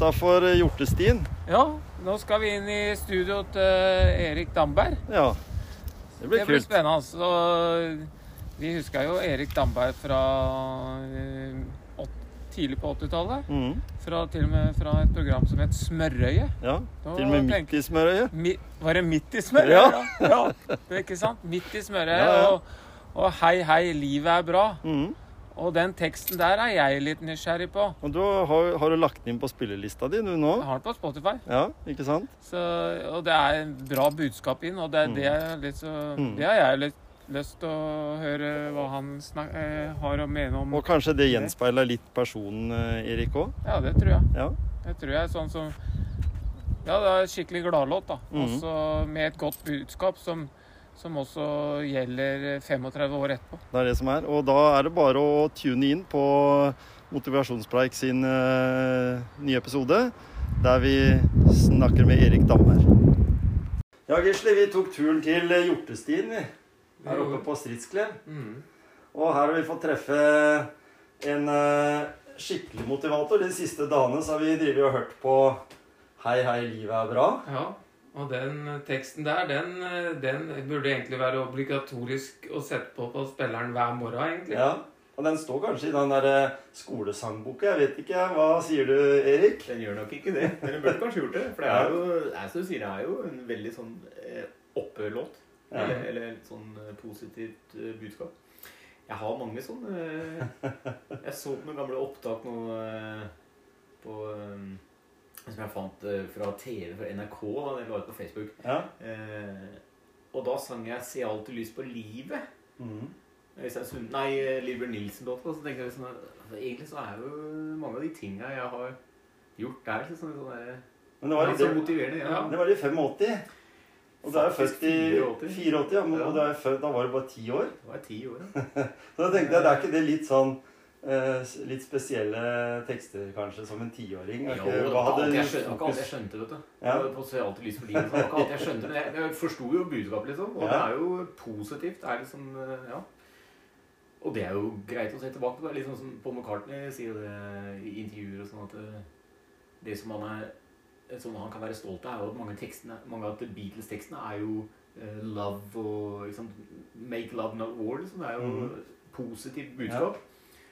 Utafor Hjortestien. Ja, nå skal vi inn i studio til Erik Damberg. Ja, det blir Det blir kult. spennende. Så vi husker jo Erik Damberg fra eh, tidlig på 80-tallet. Mm. Fra, til og med fra et program som het Smørøyet. Ja, Da til og med midt i smørøyet. Mi, var det midt i smørøyet? Ja. ja. Det er ikke sant? Midt i smørøyet. Ja, ja. Og, og hei, hei, livet er bra. Mhm. Og den teksten der er jeg litt nysgjerrig på. Og du har, har du lagt den inn på spillelista di du nå? Jeg har den på Spotify. Ja, ikke sant? Så, og det er en bra budskap inn, og det Mm. det litt så Mm. Det har jeg litt lyst til å høre hva han snak, eh, har å mene om. Og kanskje det gjenspeiler litt personen, eh, Erik òg? Ja, det tror jeg. Ja. Det tror jeg er sånn som Ja, det er en skikkelig gladlåt, da. Mm. Også med et godt budskap som, som også gjelder 35 år etterpå. Det er det som er. Og da er det bare å tune inn på Motivasjonspreik sin uh, nye episode, der vi snakker med Erik Dammer. Ja, Gisle, vi tok turen til Hjortestien, vi. Her oppe på Stridsklev. Mm. Og her har vi fått treffe en uh, skikkelig motivator. De siste dagene så har vi drevet og hørt på Hei, hei, livet er bra. Ja, og den teksten der, den, eh, den burde egentlig være obligatorisk å sette på på spilleren hver morgen, egentlig. Ja, Og den står kanskje i den der eh, skolesangboka. Jeg vet ikke. Hva sier du, Erik? Den gjør nok ikke det. Men den burde kanskje gjort det. For det er jo, jeg er som du sier, det er jo en veldig sånn eh, opplåt. Ja. Eller, eller et sånn eh, positivt eh, budskap. Jeg har mange sånne eh, Jeg så på noen gamle opptak nå eh, på eh, Som jeg fant eh, fra TV, fra NRK. Da, det la ut på Facebook. Ja. Eh, og da sang jeg 'Se alltid lys på livet'. Øystein Sund... Nei, Lillebjørn Nilsen-låta. Så tenkte jeg liksom at altså, Egentlig så er jo mange av de tinga jeg har gjort der, så sånn, sånn der, Men det var, litt så det, motiverende. Ja. det var i 85. Og du er jo født i 84. 84, ja, men, Ja. og da var du bare ti år. Det var jeg ti år, ja. Så da tenkte jeg, det er ikke det litt sånn litt spesielle tekster, kanskje, som en tiåring? Jo, det var ikke alt jeg skjønte, det var ikke alt jeg skjønte, vet du. Ja. På se alltid lys for livet. Det var ikke alt jeg skjønte, men jeg, jeg forsto jo budskapet, liksom. Og Ja. det er jo positivt. Det er liksom, eh, ja. Og det er jo greit å se tilbake på. Sånn som Paul McCartney sier det i intervjuer og sånn at eh, det som han er som han kan være stolt av, er jo at mange, tekstene, mange av Beatles-tekstene er jo uh, love og liksom, Make love not war. Liksom. Det er jo mm. positivt budskap.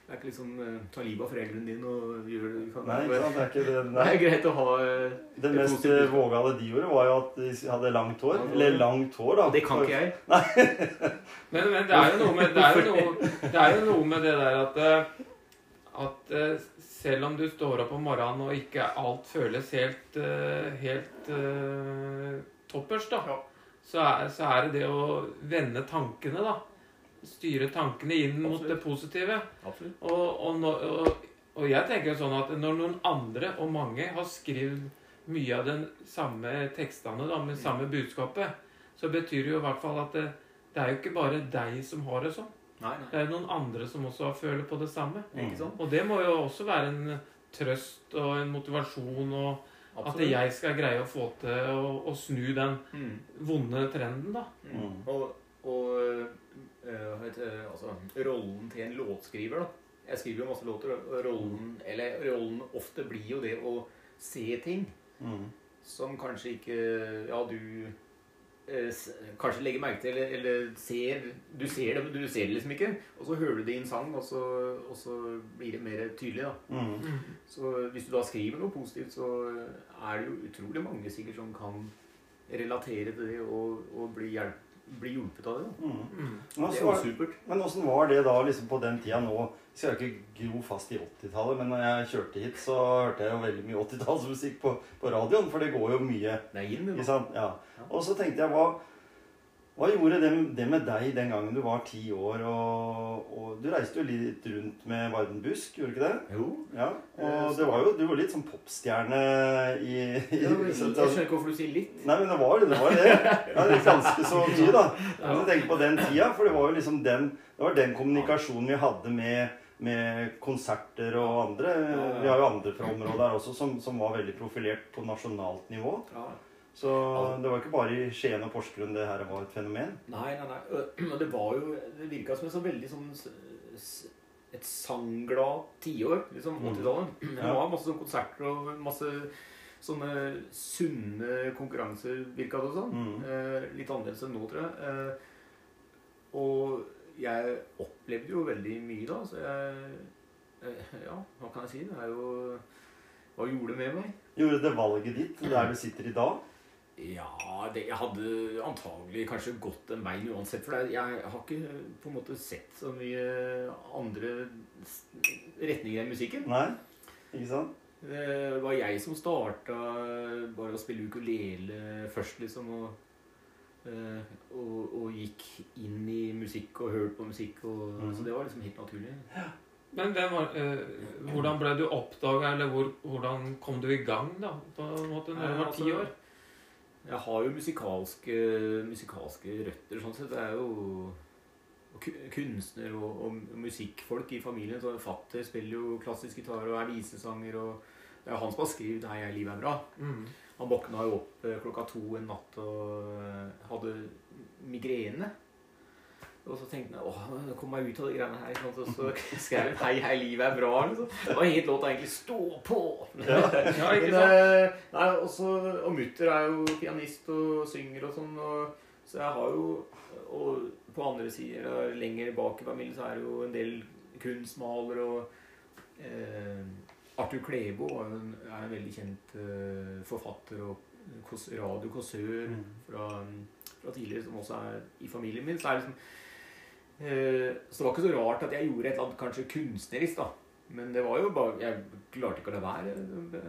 Det er ikke liksom ta livet av foreldrene dine og gjøre det du kan. Nei? Det er ikke det. Det er greit å ha eh, Det mest eh, vågale de gjorde, var jo at de hadde langt hår. Ja, Eller langt hår, da. Det kan ikke jeg. Men, men det er jo noe med det er jo noe, det er jo noe med det der at at selv om du står opp om morgenen og ikke alt føles helt helt uh, toppers, da, Ja. så, er, så er det det å vende tankene, da. Styre tankene inn mot det positive. Absolutt. Og, og, no, og, og jeg tenker jo sånn at når noen andre, og mange, har skrevet mye av den samme tekstene da, med samme budskapet, så betyr det jo i hvert fall at det, det er jo ikke bare deg som har det sånn. Nei, nei. Det er noen andre som også føler på det samme. Mm. Og det må jo også være en trøst og en motivasjon, og at jeg skal greie å få til å, å snu den Mm. vonde trenden, da. Mm. Og, og eh, hva heter altså, rollen til en låtskriver, da. Jeg skriver jo masse låter, og rollen, eller rollen ofte blir jo det å se ting Mm. som kanskje ikke Ja, du eh, kanskje legger merke til, eller, eller ser Du ser det, men du ser det liksom ikke. Og så hører du det i en sang, og så, og så blir det mer tydelig, da. Mm. Så hvis du da skriver noe positivt, så er det jo utrolig mange sikkert som kan relatere til det og, og bli hjelp, bli hjulpet av det. da. Mm. Mm. Men Det var, supert. men åssen var det da liksom på den tida nå? Skal jeg ikke gro fast i 80-tallet, men når jeg kjørte hit, så hørte jeg jo veldig mye 80-tallsmusikk på, på radioen. For det går jo mye Det er inn, det. Ja. Og så tenkte jeg, hva, hva gjorde det, det med deg den gangen du var ti år? Og, og du reiste jo litt rundt med Varden Busk, gjorde du ikke det? Jo. Ja. Eh, Og det var jo, du var litt sånn popstjerne i, i Ja, jeg skjønner ikke hvorfor du sier litt. Nei, men det var det. var det. Ja, det er ganske så mye, da. Men du tenker på den tida, for det var jo liksom den, det var den kommunikasjonen vi hadde med, med konserter og andre. Vi har jo andre fra området her også som, som var veldig profilert på nasjonalt nivå. Ja. Så det var ikke bare i Skien og Porsgrunn det her var et fenomen. Nei, nei, nei. Det var jo Det virka som et så veldig sånn et sangglad tiår, liksom. Mm. 80-tallet. Det var masse sånne konserter og masse sånne sunne konkurranser, virka det som. Mm. Eh, litt annerledes enn nå, tror jeg. Eh, og jeg opplevde jo veldig mye da, så jeg eh, Ja, hva kan jeg si? Det er jo Hva gjorde det med meg? Gjorde det valget ditt der du sitter i dag? Ja, det, jeg hadde antagelig kanskje gått den veien uansett. For jeg har ikke på en måte sett så mye andre retninger enn musikken. Nei? Ikke sant? Det var jeg som starta bare å spille ukulele først, liksom. Og, eh, og, og gikk inn i musikk og hørte på musikk. Og, Mhm. Så det var liksom helt naturlig. Men var, eh, hvordan ble du oppdaga, eller hvor, hvordan kom du i gang, da? På en måte, når du var ti Altså, år? Jeg har jo musikalske, musikalske røtter, sånn sett. Jeg er jo kunstner og, og musikkfolk i familien. Så Fatter spiller jo klassisk gitar og er visesanger. og Det er jo han som har skrevet 'Hei, hei, livet er bra'. Mm. Han våkna jo opp eh, klokka to en natt og eh, hadde migrene. Og så tenkte jeg åh, kom meg ut av de greiene her. Og så skrev jeg 'Hei, hei, livet er bra'. Liksom. Det var helt låta egentlig 'Stå på'. Ja, ikke sant? eh, nei, også, og mutter er jo pianist og synger og sånn. Og, så jeg har jo Og på andre sider, lenger bak i familien, så er det jo en del kunstmalere og eh, Arthur Klebo er en, er en veldig kjent eh, forfatter og radiokossør radiokåsør Mm. fra, fra tidligere, som også er i familien min. Så, er det liksom, så det var ikke så rart at jeg gjorde et eller annet kanskje kunstnerisk, da. Men det var jo bare Jeg klarte ikke å la være.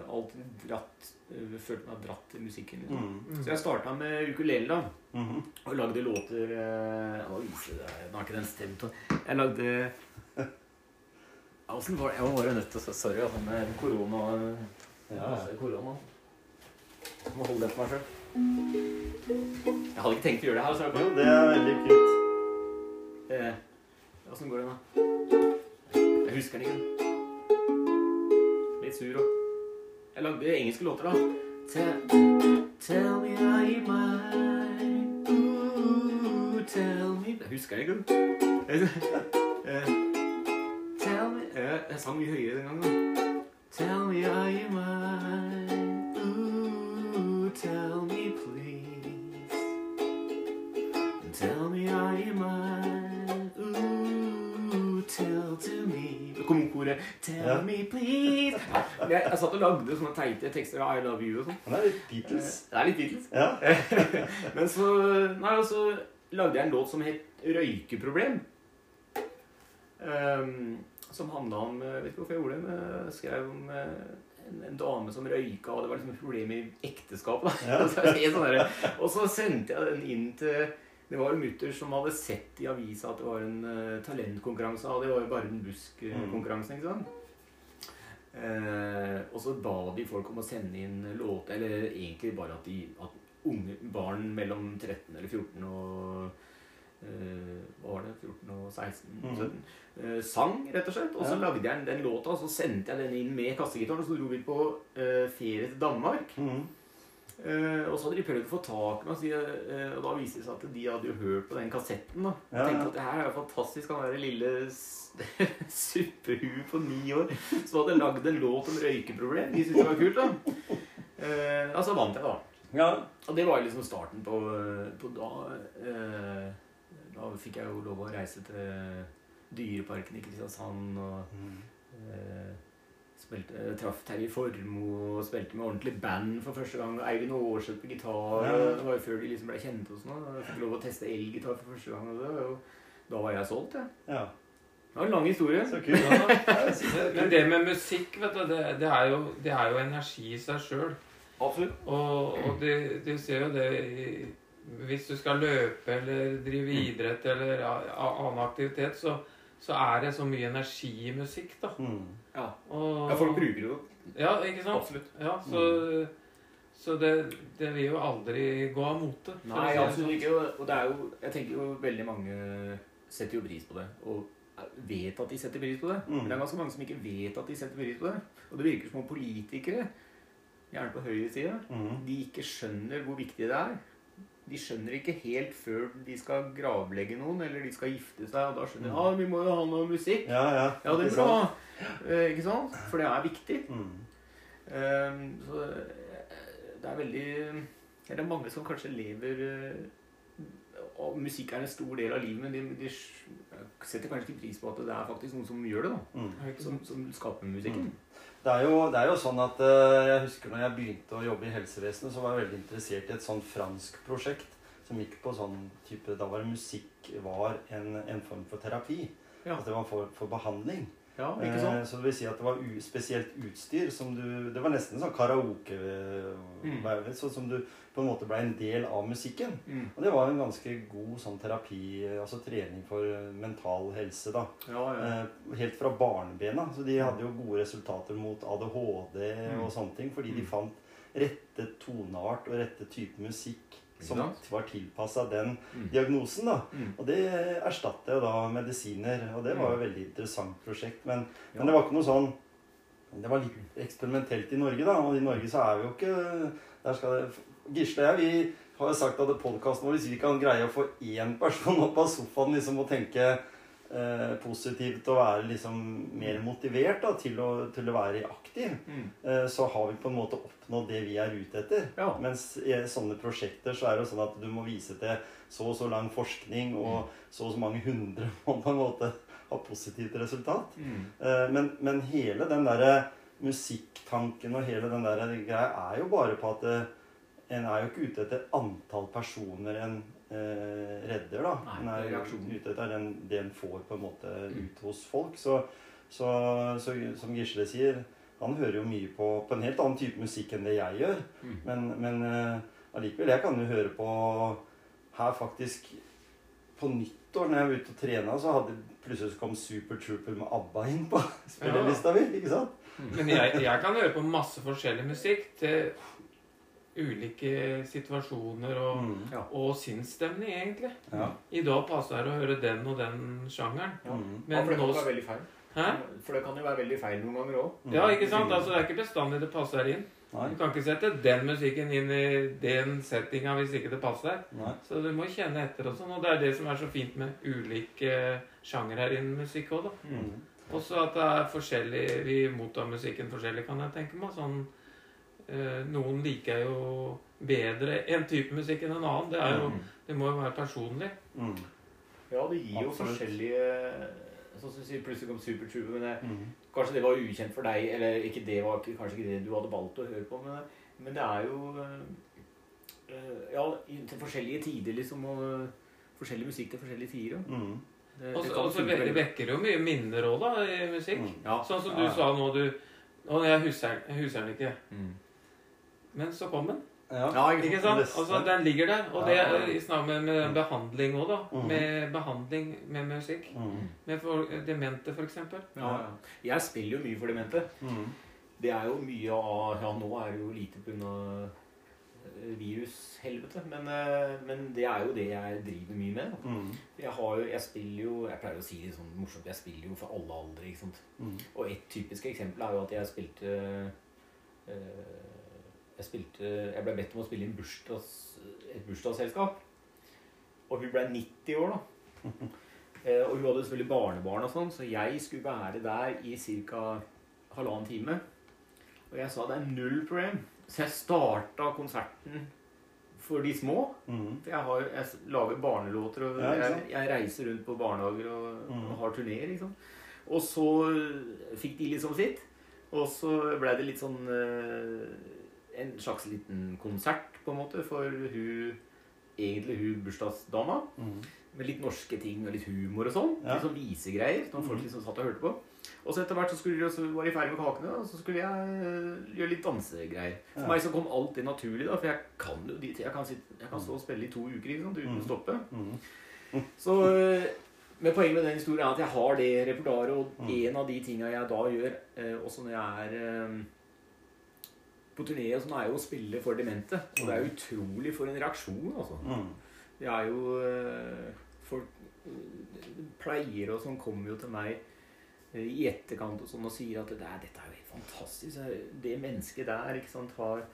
Alltid dratt eh, Følte meg dratt til musikken. Liksom. Mm. Så jeg starta med ukulele, da. Mhm. Og lagde låter eh, Å vise deg Nå har ikke den stemt. Jeg lagde Åssen var det? Jeg var jo nødt til å Sorry, altså, med korona Ja. korona. Jeg må holde det for meg sjøl. Jeg hadde ikke tenkt å gjøre det her. så jeg Jo, det er veldig kult. Eh, Åssen går det, da? Jeg husker den ikke. Litt sur òg. Jeg lagde engelske låter, da. Tell, tell me how you mind Ooh, tell me Jeg husker den ikke. Eh, Tell me eh, Jeg sang mye høyere den gangen. Tell me how you mind Koret Tell Ja. me please jeg, jeg satt og lagde sånne teite tekster av I love you og sånn Det er litt Beatles. Det er litt Beatles Ja. Men så Nei, og så lagde jeg en låt som het Røykeproblem Um, Som handlet om Jeg vet ikke hvorfor jeg gjorde det Men jeg skrev om eh, en, en dame som røyka Og det var liksom et problem i ekteskapet. Ja. Sånn Og så sendte jeg den inn til det var jo mutter som hadde sett i avisa at det var en uh, talentkonkurranse. Og det var jo bare den busk-konkurransen, ikke sant? Uh, og så ba de folk om å sende inn låter, eller egentlig bare at, de, at unge barn mellom 13 eller 14 og Uh, Hva var det? 14 og 16? Mm. 17? Uh, sang, rett og slett. Og så Ja. lagde jeg den, den låta, og så sendte jeg den inn med kassegitaren. Og så dro vi på uh, ferie til Danmark. Mhm. Eh, og så hadde de prøvd å få tak i meg, så eh, og da viste det seg at de hadde jo hørt på den kassetten. da. Ja, Jeg tenkte at det her er jo fantastisk. Han derre lille s- suppehue på ni år som hadde lagd en låt om røykeproblem. De syntes det var kult, da. Eh, og så vant jeg, da. Ja. Og det var liksom starten på, på da eh, Da fikk jeg jo lov å reise til Dyreparken i Kristiansand og Mhm. Eh, Spilte, traff Terje Formoe og spilte med ordentlig band for første gang. Eivind Aarseth på gitar. Ja. Det var jo før de liksom ble kjent. og sånn. Jeg fikk lov å teste elgitar for første gang. Og det, var jo- da var jeg solgt, jeg. Ja, Det var en lang historie. så kult. Ja, men, det med musikk, vet du, det, det, er, jo, det er jo energi i seg sjøl. Absolutt. Og, og du, du ser jo det i, Hvis du skal løpe eller drive idrett eller annen aktivitet, så, så er det så mye energi i musikk, da. Mm. Ja. Og, ja, folk bruker det jo. Ja, ikke sant? Absolutt. Ja, så, så det, det vil jo aldri gå av mote. Nei, si absolutt sånn. ikke. Og- Og det er jo Jeg tenker jo veldig mange setter jo pris på det. Og vet at de setter pris på det. Mm. Men det er ganske mange som ikke vet at de setter pris på det. Og det virker som om politikere, gjerne på høyresida, Mm. de ikke skjønner hvor viktig det er. De skjønner ikke helt før de skal gravlegge noen, eller de skal gifte seg, og da skjønner de Mm. ja, vi må jo ha noe musikk. Ja, ja. Ja, det må er bra. Eh, ikke sant? For det er viktig. Mm. Ehm, så eh, det er veldig Det er mange som kanskje lever eh, Og musikk er en stor del av livet, men de, de setter kanskje ikke pris på at det er faktisk noen som gjør det. da Mm. Som, som skaper musikken. Mm. Det er, jo, det er jo sånn at eh, Jeg husker når jeg begynte å jobbe i helsevesenet, så var jeg veldig interessert i et sånn fransk prosjekt som gikk på sånn type Da var musikk var en, en form for terapi. Ja. At det var for, for behandling. Ja, ikke Eh, så det vil si at det var spesielt utstyr som du Det var nesten sånn karaoke Mm. eh, Sånn som du på en måte ble en del av musikken. Mm. Og det var en ganske god sånn terapi, altså trening for eh, mental helse, da. Ja, ja. Eh, helt fra barnebena. Så de hadde jo gode resultater mot ADHD Mm. og sånne ting, fordi de Mm. fant rette toneart og rette type musikk som var tilpassa den Mm. diagnosen. da. Mm. Og det erstatter jo da medisiner, og det var jo et veldig interessant prosjekt. Men, Ja. men det var ikke noe sånn Det var litt eksperimentelt i Norge, da. Og i Norge så er vi jo ikke der skal det, Gisle og jeg vi har jo sagt at podkasten vår, hvis vi kan greie å få én person opp av sofaen liksom, og tenke eh, positivt og være liksom mer motivert da, til, å, til å være aktiv, Mm. eh, så har vi på en måte oppnådd det vi er ute etter. Ja. Mens i sånne prosjekter så er det sånn at du må vise til så og så lang forskning, og så og så mange hundre må på en måte ha positivt resultat. Mm. Eh, Men, men hele den derre musikktanken og hele den der greia er jo bare på at eh, en er jo ikke ute etter antall personer en eh, redder, da. Nei, en er ute etter den, det en får på en måte ut hos folk. Så, så, så som Gisle sier, han hører jo mye på, på en helt annen type musikk enn det jeg gjør. Mm. Men, men eh, allikevel, jeg kan jo høre på her faktisk På nyttår når jeg var ute og trena, så hadde plutselig så kom Super Trooper med ABBA inn på spillelista mi. ikke sant? Men jeg, jeg kan høre på masse forskjellig musikk til ulike situasjoner og, Mm. Ja. og sinnsstemning, egentlig. Ja. I dag passer det å høre den og den sjangeren. Ja. Mm. ja, Men for det kan nå være veldig feil. Hæ? For det kan jo være veldig feil noen ganger òg. Ja, ikke sant? Altså, det er ikke bestandig det passer inn. Nei. Du kan ikke sette den musikken inn i den settinga hvis ikke det passer. Nei. Så du må kjenne etter og sånn. Og det er det som er så fint med ulike sjangere innen musikk òg, da. Mm. Også at det er forskjellig Vi mottar musikken forskjellig, kan jeg tenke meg. Sånn Noen liker jo bedre en type musikk enn en annen. Det, er jo, Mm. det må jo være personlig. Mm. Ja, det gir jo Absolutt. forskjellige Sånn som du sier, plutselig kom Supertrooper, men det, Mm. kanskje det var ukjent for deg, eller ikke det var kanskje ikke det du hadde valgt å høre på, men, men det er jo eh, eh, Ja, til forskjellige tider, liksom, og eh, forskjellig musikk til forskjellige tider. ja. Mm. Det, det så kan og så funke ve- veldig- vekker det jo mye minner òg, da, i musikk. Mm. Ja. Sånn som du ja. sa nå, du Og jeg husker, jeg husker den ikke. Mm. Men så kom den. Ja. Ja, Ikke sant? Altså, den ligger der. Og det er i snakk med, med behandling òg, da. Mhm. Med behandling med musikk. Mm. Med for, demente, f.eks. Ja, ja. Jeg spiller jo mye for demente. Mm. Det er jo mye av Ja, nå er det jo lite pga. virushelvete, men, eh, men det er jo det jeg driver mye med. Mm. Jeg, har jo, jeg spiller jo Jeg pleier å si det sånn morsomt, jeg spiller jo for alle aldre. ikke sant? Mm. Og et typisk eksempel er jo at jeg spilte eh, Jeg spilte Jeg ble bedt om å spille i bursdags, et bursdagsselskap. Og hun ble 90 år, da. Eh, og hun hadde selvfølgelig barnebarn og sånn, så jeg skulle være der i ca. halvannen time. Og jeg sa det er null problem. Så jeg starta konserten for de små. Mm. For jeg, har, jeg lager barnelåter, og Ja, jeg, jeg reiser rundt på barnehager og, Mm. og har turneer. Liksom. Og så fikk de liksom sitt. Og så ble det litt sånn eh, En slags liten konsert, på en måte, for hun Egentlig hun bursdagsdama. Mm. Med litt norske ting og litt humor og sånn. Ja. Litt sånn visegreier. noen folk Mhm. liksom satt og hørte på. Og så etter hvert så, skulle de, så var de ferdig med kakene, og så skulle jeg eh, gjøre litt dansegreier. For Ja. meg så kom alt det naturlig, da, for jeg kan jo de Jeg kan, sitte, jeg kan stå og spille i to uker ikke sant, uten mm. å stoppe. Mm. Så med Men poenget med den historien er at jeg har det repertoaret, og Mm. en av de tinga jeg da gjør, eh, også når jeg er eh, på turné, og sånn, er jo å spille for demente. Og det er jo utrolig for en reaksjon, altså. Mm. Det er jo eh, Folk pleiere og sånn kommer jo til meg eh, i etterkant og sånn og sier at det der, dette er jo helt fantastisk. Det mennesket der ikke sant, har,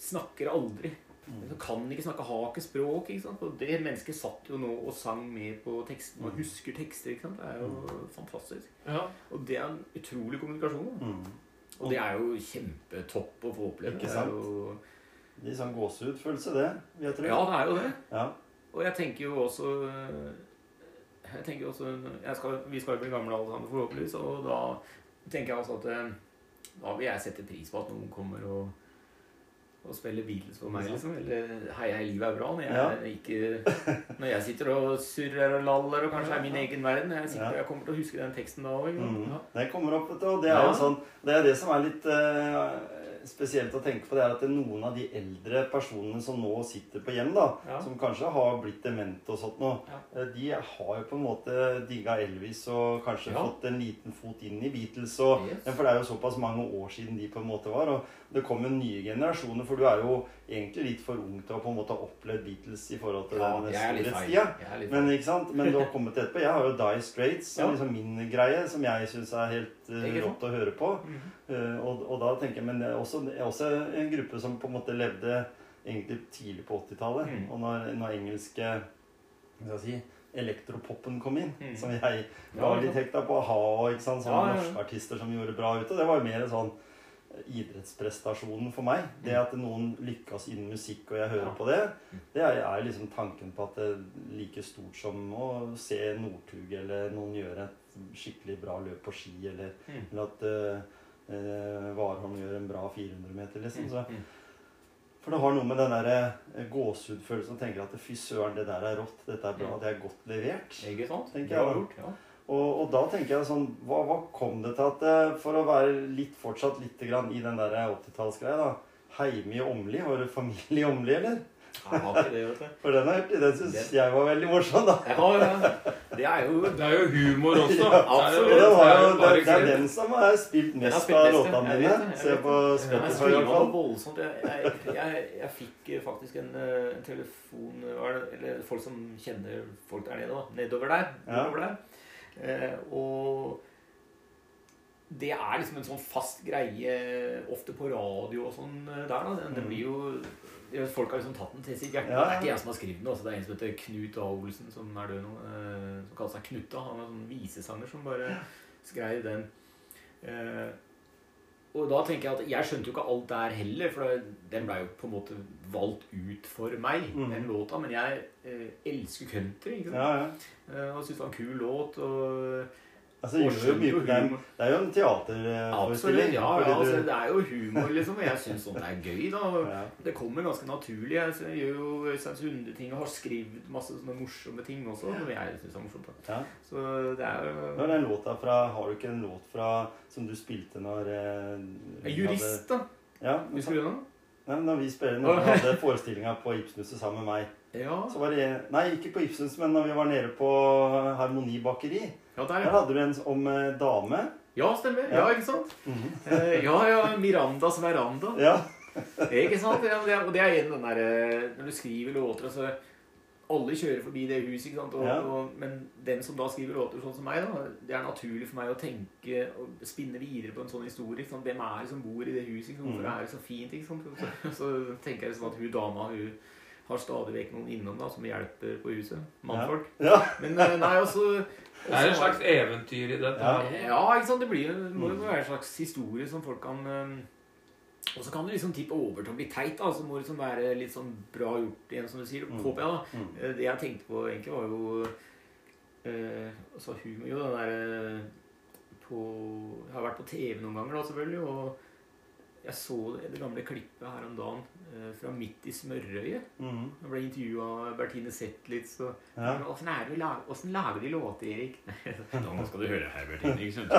snakker aldri. Mm. Kan ikke snakke har ikke språk. ikke sant? Og det mennesket satt jo nå og sang med på teksten og Mm. husker tekster. ikke sant? Det er jo fantastisk. Ja. Og det er en utrolig kommunikasjon. Mm. Og det er jo kjempetopp å få oppleve. Ikke Det er sant? Jo, Det er sånn gåsehudfølelse, det. Jeg tror. ja, det er jo det. Ja. Og jeg tenker jo også øh, Jeg tenker også jeg skal, Vi skal jo bli gamle alle sammen, forhåpentligvis. Og da tenker jeg også at øh, da vil jeg sette pris på at noen kommer og, og spiller Beatles for meg. Liksom Eller Hei, hei, livet er bra. Når jeg, ikke, når jeg sitter og surrer og laller og kanskje er min egen verden. Jeg, sitter, Ja. jeg kommer til å huske den teksten da òg. Mm. Ja. Det kommer opp, vet du. Og det er jo sånn Det er det som er litt eh, spesielt å tenke på, det er at det noen av de eldre personene som nå sitter på hjem, da, Ja. som kanskje har blitt demente og sånt noe, Ja. eh, de har jo på en måte digga Elvis og kanskje Ja. fått en liten fot inn i Beatles. Og, Yes. For det er jo såpass mange år siden de på en måte var. Og det kommer nye generasjoner, for du er jo egentlig litt for ung til å på en måte ha opplevd Beatles i forhold til Ja, den storhetstida. Men ikke sant? Men du har kommet etterpå. Jeg har jo Die Straits som Ja. liksom min greie, som jeg syns er helt uh, rått å høre på. Mm -hmm. uh, og, og da tenker jeg, Men det er også, også en gruppe som på en måte levde egentlig tidlig på 80-tallet. Mm. Og når, når engelske skal jeg si, elektropopen kom inn, Mm. som jeg var litt hekta på ha, ikke sant? sånne ja. norske artister som gjorde bra ut. Og det var jo mer sånn idrettsprestasjonen for meg. Det at noen lykkes innen musikk, og jeg hører Mm. Ja. på det, det er, er liksom tanken på at det er like stort som å se Northug eller noen gjøre et skikkelig bra løp på ski, eller, Mm. eller at uh, eh, Warholm gjør en bra 400 meter, liksom. Så, Mm. for det har noe med den der eh, gåsehudfølelsen å tenke at fy søren, det der er rått, dette er bra, Mm. det er godt levert. Ikke sant? Tenker Bra jeg gjort. Ja. Og, og da tenker jeg sånn Hva, hva kom det til at eh, For å være litt fortsatt litt grann i den der 80-tallsgreia, da. Heime i Åmli. Har du familie i Åmli, eller? Jeg har ikke det, vet du. For den har jeg hørt. Den syns Det- jeg var veldig morsom, da. Ja, ja. Det er jo Det er jo humor også. Ja, Det er jo- det er det, det er den som har spilt mest spilt av låtene mine. det, Se på Spotify, i hvert fall. voldsomt. Jeg, jeg, jeg, jeg fikk eh, faktisk en, eh, en telefon Eller folk som kjenner folk der nede, da. Nedover der. Nedover der. Eh, og det er liksom en sånn fast greie ofte på radio og sånn eh, der. da. Den, den Mm. blir jo Folk har liksom tatt den til sitt hjerte. Ja, ja. Det er ikke jeg som har skrevet den. Også. Det er en som heter Knut A. Olsen, som er død nå. Eh, som kaller seg Knutta. Han er en sånn visesanger som bare skrev den. Eh, og da tenker jeg at jeg skjønte jo ikke alt der heller, for den ble jo på en måte valgt ut for meg, mm. den låta. Men jeg eh, elsker country, ikke sant? Ja, ja. Eh, og syntes det var en kul låt. Og, Altså, jo mye, det, er, det er jo en teaterforestilling. Ja, ja altså, det er jo humor, liksom. Og jeg syns sånt er gøy, da. Ja. Det kommer ganske naturlig. Jeg gjør jo Øystein Sunde-ting og har skrevet masse sånne morsomme ting også, som jeg syns er morsomt. Ja. Så det er Hva er den låta fra Har du ikke en låt fra som du spilte når eh, Jurist, da. Ja, Husker du den? Nei, når vi spiller når vi hadde forestillinga på Ibsenhuset sammen med meg Ja. så var det, Nei, ikke på Ibsens, men når vi var nede på Harmoni bakeri. Ja, der, Der hadde du en om eh, dame. Ja, stemmer. Ja, ikke sant? Eh, ja, ja. Mirandas veranda. Ja. Ikke sant? Ja, det er, og det er igjen den derre Når du skriver låter, så Alle kjører forbi det huset, ikke sant? Og, Ja. og, men den som da skriver låter sånn som meg, da, det er naturlig for meg å tenke og spinne videre på en sånn historie. Ikke sant? Hvem er det som bor i det huset? Ikke sant? Hvorfor Mm. er det så fint? Ikke sant? Så, så tenker jeg sånn at hun dama hun har stadig vekk noen innom da, som hjelper på huset. Mannfolk. ja. Men eh, nei, også Det er et slags eventyr i dette. Ja. ja, ikke sant? Det blir, må jo være en slags historie som folk kan Og så kan det liksom tippe over til å bli teit. da, Så må det liksom være litt sånn bra gjort igjen, som du sier. Mm. Håper jeg, da. Mm. Eh, Det jeg tenkte på egentlig, var jo øh, altså humor Jo, den derre på Jeg har vært på TV noen ganger, da, selvfølgelig. Og jeg så det, det gamle klippet her om dagen eh, fra Midt i smørøyet. Mm. Jeg ble intervjua av Bertine Zetlitz. Og Ja. Åssen er lager de låter, Erik? Nå skal du høre her, Bertine. ikke sant?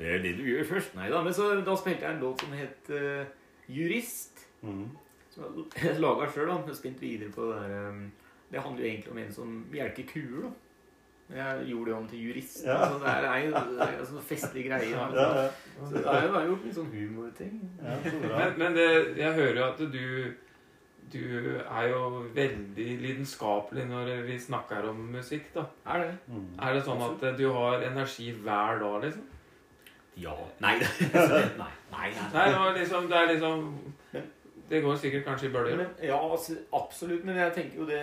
Det er det du gjør først. Nei da, men så, da spilte jeg en låt som het uh, Jurist. Mm. Som jeg laga sjøl, da. Har videre på det der um, Det handler jo egentlig om en som melker kuer, da. Jeg gjorde det om til jurist. Ja. Altså, det er jo en sånn festlig greie. Ja, ja. Så det er jo bare gjort en sånn humorting. ja, så. Men, men det, jeg hører jo at du du er jo veldig lidenskapelig når vi snakker om musikk, da. Er det? Mm. Er det sånn at du har energi hver dag, liksom? Ja. Nei. nei. Nei. nei. Nei, liksom, det er liksom Det går sikkert kanskje i bølger. Ja, altså, absolutt. Men jeg tenker jo det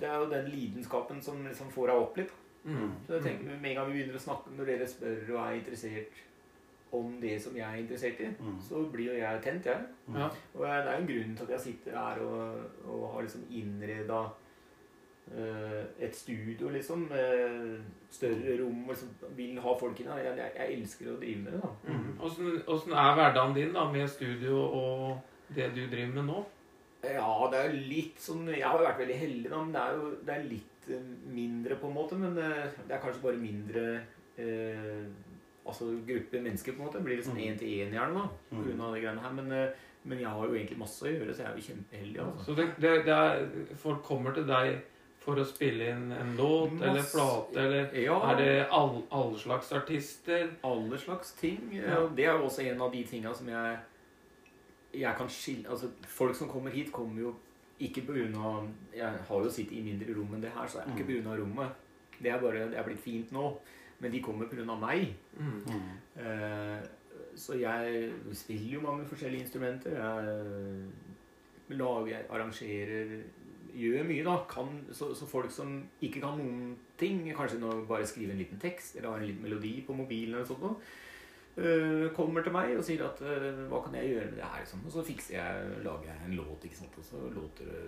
Det er jo den lidenskapen som liksom får deg opp litt. Mm. Så jeg tenker Med en gang vi begynner å snakke, når dere spør og er interessert om det som jeg er interessert i, Mm. så blir jo jeg tent, jeg. Ja. Og jeg- det er jo en grunn til at jeg sitter her og, og har liksom innreda et studio, liksom. Uh, større rom og liksom vil ha folk inn. Jeg, jeg, jeg elsker å drive med det, da. Mm. Åssen mm. er hverdagen din da med studio og det du driver med nå? Ja, det er jo litt sånn Jeg har jo vært veldig heldig, da, men det er jo det er litt eh, mindre, på en måte. Men eh, det er kanskje bare mindre eh, Altså gruppe mennesker, på en måte. Det blir litt sånn Mm. én til én gjerne, da. På Mm. de greiene her. Men, eh, men jeg har jo egentlig masse å gjøre, så jeg er jo kjempeheldig. Altså. Så det, det, det er, folk kommer til deg for å spille inn en låt eller Masse- plate, eller Ja, er det all, alle slags artister? alle slags ting. Ja. Det er jo også en av de tinga som jeg jeg kan skille Altså, folk som kommer hit, kommer jo ikke av Jeg har jo sittet i mindre rom enn det her, så det er ikke grunn av rommet. Det er bare Det er blitt fint nå. Men de kommer av meg. Mm. Mhm. Eh, så jeg spiller jo mange forskjellige instrumenter. Jeg lager, jeg arrangerer Gjør mye, da. Kan, så, så folk som ikke kan noen ting, kanskje nå bare skrive en liten tekst eller har en liten melodi på mobilen, eller sånt, noe, kommer til meg og sier at eh, hva kan jeg gjøre med det her? Liksom? Og så fikser jeg, lager jeg en låt, ikke sant? og så låter det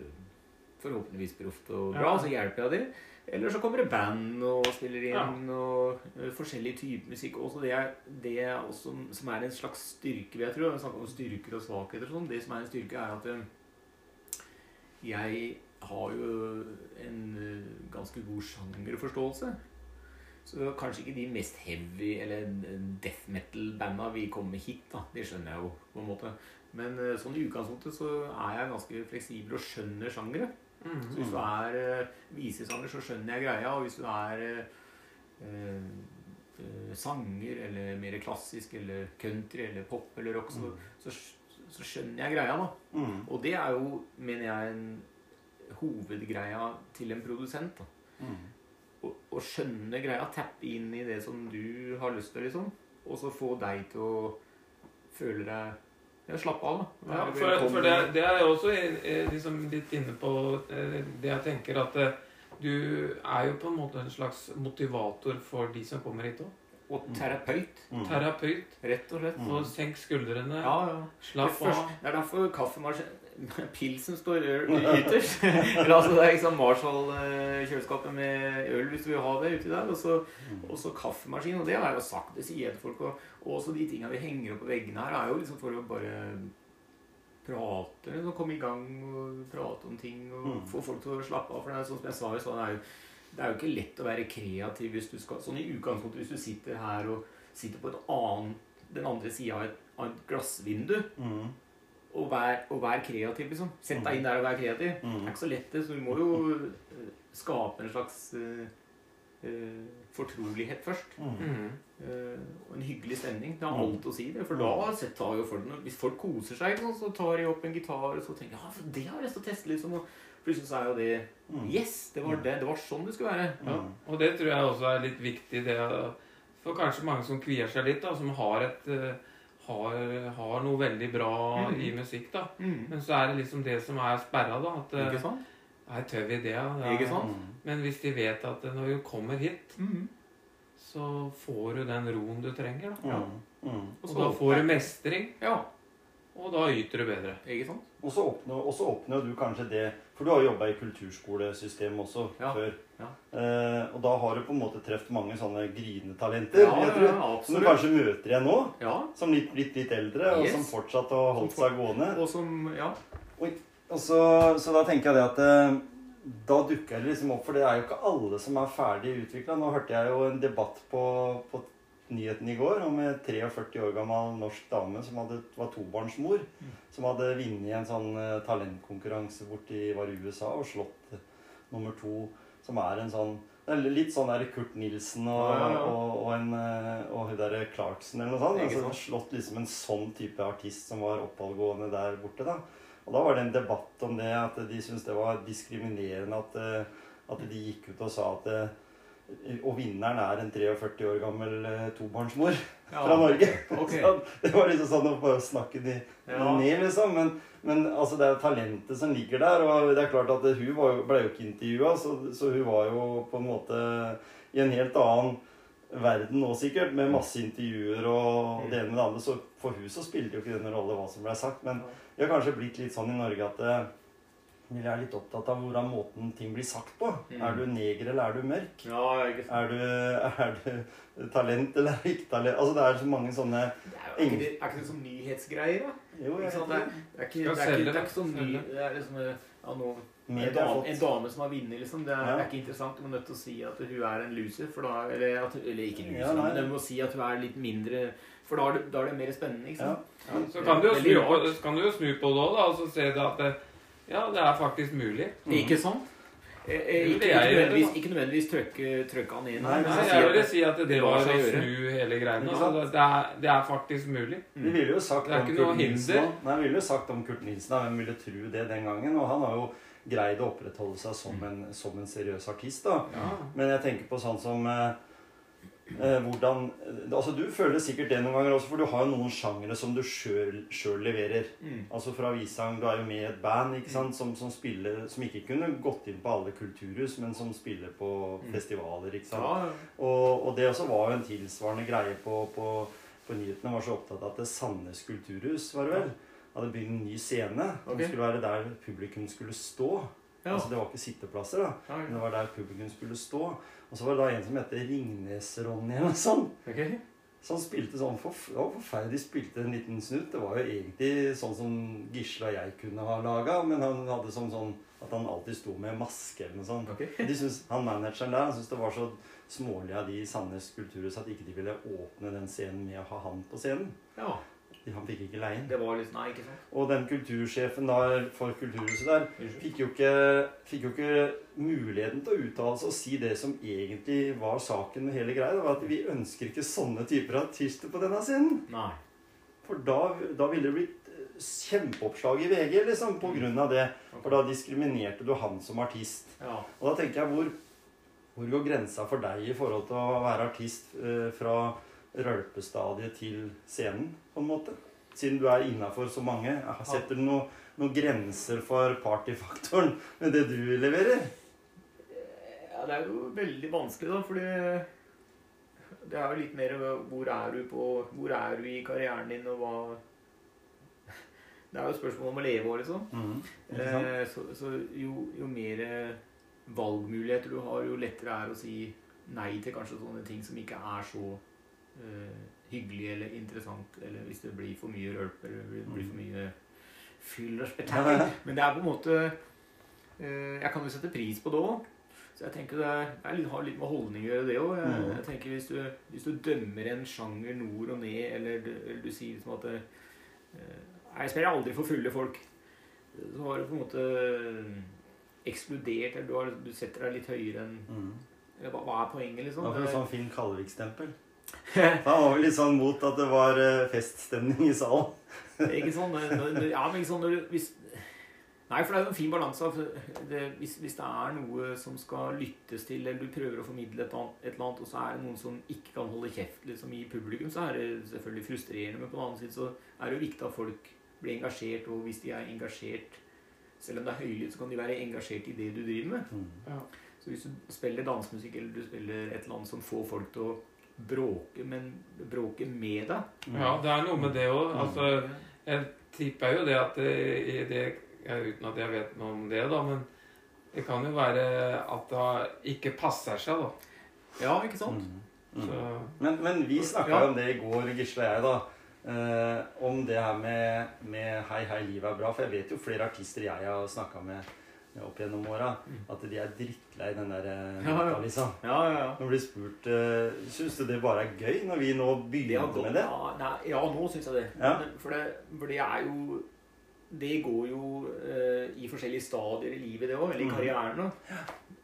forhåpentligvis proft og bra. Ja. Så hjelper jeg dem. Eller så kommer det band og spiller inn, og eh, forskjellig type musikk. Også det, er, det er også, som er en slags styrke, vil jeg tro. Vi snakker om styrker og svakheter og sånn. Det som er en styrke, er at eh, jeg har jo en eh, ganske god sjangerforståelse. Så kanskje ikke de mest heavy eller death metal-banda vil komme hit, da. Det skjønner jeg jo, på en måte. Men eh, sånn i utgangspunktet så er jeg ganske fleksibel og skjønner sjangere. Så Mm. hvis du er uh, visesanger, så skjønner jeg greia. Og hvis du er eh, eh, eh, sanger, eller mer klassisk, eller country, eller pop, eller rock, så, så, så skjønner jeg greia, da. Mm. Og det er jo, mener jeg, en hovedgreia til en produsent. da. Mhm. Å, å skjønne greia, tappe inn i det som du har lyst til, liksom. Og så få deg til å føle deg ja, slappe av, da. Ja, for, for det, det er jeg også liksom litt inne på eh, det jeg tenker at eh, du er jo på en måte en slags motivator for de som kommer hit òg. Og terapeut, Mm. Terapeut. rett og slett. Mm. Og senk skuldrene. Ja, ja. Slapp det, av. det er derfor kaffemaskin Pilsen står øl ytterst. Eller altså, det er liksom Marshall-kjøleskapet med øl hvis du vil ha det uti der. Og så, og så kaffemaskin. Og det har jeg jo sagt, det sier folk. Og, og også de tinga vi henger opp på veggene her, er jo liksom for å bare prate. Liksom, komme i gang og prate om ting. Og Mm. få folk til å slappe av. For det er sånn som jeg sa i stad, det er jo det er jo ikke lett å være kreativ hvis du skal Sånn i utgangspunktet hvis du sitter her og sitter på en annen, den andre sida av, et- av et glassvindu Mhm. Og vær, og vær kreativ, liksom. Sett deg inn der og vær kreativ. Det Mhm. er ikke så lett, det. Så du må jo eh, skape en slags uh, eh, fortrolighet først. Mm. Uh, og en hyggelig stemning. Det har Mm. alt å si. det For da sett- tar jo folk Hvis folk koser seg, så tar de opp en gitar og så tenker ja, for det har jeg lyst til å teste. liksom Og plutselig så er jo det Mhm. Yes! Det var, det, det var sånn det skulle være. Ja, og det tror jeg også er litt viktig det, for kanskje mange som kvier seg litt, da, som har, et, eh, har, har noe veldig bra mm. i musikk. da. Mm. Men så er det liksom det som er sperra. da, at Ikke sant? Nei, tør vi det? Ja? Ikke sant? Mhm. Men hvis de vet at når du kommer hit, Mm. så får du den roen du trenger. da. Ja. Mhm. Og da får du mestring. Ja. og da yter du bedre. Ikke sant? Og så oppnår, oppnår du kanskje det For du har jo jobba i kulturskolesystemet også Ja, før. Ja. Eh, og da har du på en måte truffet mange sånne. Ja, vil jeg ja, ja, som du kanskje møter igjen nå. Som litt, litt, litt eldre, og som fortsatt har holdt seg gående. Og som Ja. Og så, så da tenker jeg det at eh, da dukker det liksom opp, for det er jo ikke alle som er ferdig utvikla. Nå hørte jeg jo en debatt på, på nyheten i går om en 43 år gammel norsk dame som hadde, var tobarnsmor. Som hadde vunnet en sånn eh, talentkonkurranse borti var i USA og slått nummer to, som er en sånn det er Litt sånn der Kurt Nilsen og, Ja, ja, ja. og, og, en, eh, og hun derre Clarkson eller noe sånt. Altså, sånn. slått liksom en sånn type artist som var oppadgående der borte. da. Og da var det en debatt om det, at de syntes det var diskriminerende at, eh, at de gikk ut og sa at eh, Og vinneren er en 43 år gammel tobarnsmor tobarnsmor fra Norge. Okay. Det var liksom sånn å bare snakke de Ja. ned, liksom. Men, men altså, det er jo talentet som ligger der. Og det er klart at hun var jo, ble jo ikke intervjua, så, så hun var jo på en måte i en helt annen verden nå sikkert, med masse intervjuer og det ene med det andre. Så for hun så spilte jo ikke den rolle hva som ble sagt. Men vi har kanskje blitt litt sånn i Norge at eh, vi er litt opptatt av hvordan måten ting blir sagt på. Mm. Er du neger, eller er du mørk? Ja, ikke sant. Er du, er du talent, eller er du ikke talent? Altså, det er så mange sånne Det er, jo ikke det, er ikke det sånn nyhetsgreier, da? Jo, Ikke jeg sant? Det er, det er ikke, Skal det er ikke, det er ikke sånn ny Det er liksom ja, nå, en, dame, en dame som har vunnet, liksom. Det er, Ja. det er ikke interessant. Du må nødt til å si at hun er en loser. For da, eller, at, eller ikke loser, Ja, nei. men du må si at hun er litt mindre For da er det, da er det mer spennende, ikke Ja. sant? Så kan du jo snu på, det òg, og så se det at det, ja, det er faktisk mulig. Ikke sant? Eh, eh, ikke, ikke, nødvendigvis, ikke nødvendigvis trøkke, trøkke han inn. Nei, nei, Nei, jeg vil si at det det var å snu hele greiene. Ikke? Altså, det, er, det er faktisk mulig. Vi ville jo sagt Det er om Kurt noe Nilsen hinder. Nei, vi ville jo sagt om Kurt Nilsen, da. hvem ville tro det den gangen? Og han har jo greid å opprettholde seg som en, som en seriøs artist. da. Ja. Men jeg tenker på sånn som eh, eh, hvordan Altså Du føler sikkert det noen ganger også, for du har jo noen sjangere som du sjøl leverer. Mm. Altså fra Visang, Du er jo med i et band ikke sant, som, som, spiller, som ikke kunne gått inn på alle kulturhus, men som spiller på Mm. festivaler. ikke sant? Ja, Og, og det også var jo en tilsvarende greie på, på, på nyhetene. var så opptatt av at det Sandnes kulturhus var det vel, hadde bygd en ny scene. Som Ok. skulle være der publikum skulle stå. Ja. Altså Det var ikke sitteplasser, da. ja, Men det var der publikum skulle stå. Og så var det da en som het Ringnes-Ronny eller noe sånt. Ok. Så han spilte sånn forf det forferdelig spilte en liten snutt. Det var jo egentlig sånn som Gisle og jeg kunne ha laga, men han hadde sånn, sånn at han alltid sto med maske eller noe sånt. Okay. De synes, han manageren der han syntes det var så smålig av de i Sandnes kulturhus at ikke de ville åpne den scenen med å ha han på scenen. Ja. Han fikk ikke leie inn. Det var liksom, Nei, ikke sant? Og den kultursjefen der for kulturhuset der fikk jo ikke, fikk jo ikke muligheten til å uttale seg og si det som egentlig var saken med hele greia. Det var at vi ønsker ikke sånne typer artister på denne scenen. Nei. For da, da ville det blitt eh, kjempeoppslag i VG liksom, på grunn av det. For da diskriminerte du han som artist. Ja. Og da tenker jeg, hvor, hvor går grensa for deg i forhold til å være artist eh, fra rølpestadiet til scenen, på en måte? Siden du er innafor så mange. Setter du noe- noen grenser for partyfaktoren med det du leverer? Ja, det er jo veldig vanskelig, da, fordi det er jo litt mer hvor er du på Hvor er du i karrieren din, og hva Det er jo spørsmål om å leve òg, liksom. Mm. Eh, så så jo, jo mer valgmuligheter du har, jo lettere er det å si nei til kanskje sånne ting som ikke er så eh, hyggelig eller interessant, eller hvis det blir for mye rølp eller det blir for mye fyll og spetakkel. Men det er på en måte eh, Jeg kan jo sette pris på det òg. Så jeg tenker det er, det er har litt med holdning å gjøre, det òg. Jeg, Mm. jeg tenker hvis du, hvis du dømmer en sjanger nord og ned, eller du, du sier liksom at eh, jeg spiller aldri for fulle folk. Så har du på en måte ekskludert, eller du, har, du setter deg litt høyere enn Mm. hva, hva er poenget, liksom? Det er sånn Finn Kalvik-stempel. Han var vel litt sånn mot at det var eh, feststemning i salen. Ikke sånn, ja, men ikke sånn når du hvis, Nei, for det er jo en fin balanse. hvis, hvis det er noe som skal lyttes til, eller du prøver å formidle et, annet, et eller annet, og så er det noen som ikke kan holde kjeft liksom, i publikum, så er det selvfølgelig frustrerende. Men på den annen side så er det jo viktig at folk blir engasjert, og hvis de er engasjert Selv om det er høylytt, så kan de være engasjert i det du driver med. Mm. Så hvis du spiller dansemusikk, eller du spiller et eller annet som får folk til å bråke, men bråke med deg ja, det er noe med det òg. Mm. Altså, jeg tipper jo det at det, i det Uten at jeg vet noe om det, da, men det kan jo være at det ikke passer seg, da. Ja, ikke sant? Mm. Mm. Så, Men, men vi snakka Ja. om det i går, Gisle og jeg, da. Eh, om det her med, med 'Hei, hei, livet er bra'. For jeg vet jo flere artister jeg har snakka med opp gjennom åra, at de er drittlei den der nettavisa. Ja, ja. Ja. Når de blir spurt uh, Syns du det bare er gøy når vi nå Det begynner gått, med det? Ja, nei, ja, nå syns jeg det. For, det. for det er jo Det går jo uh, i forskjellige stadier i livet, det òg. Eller i Mhm. karrieren. da.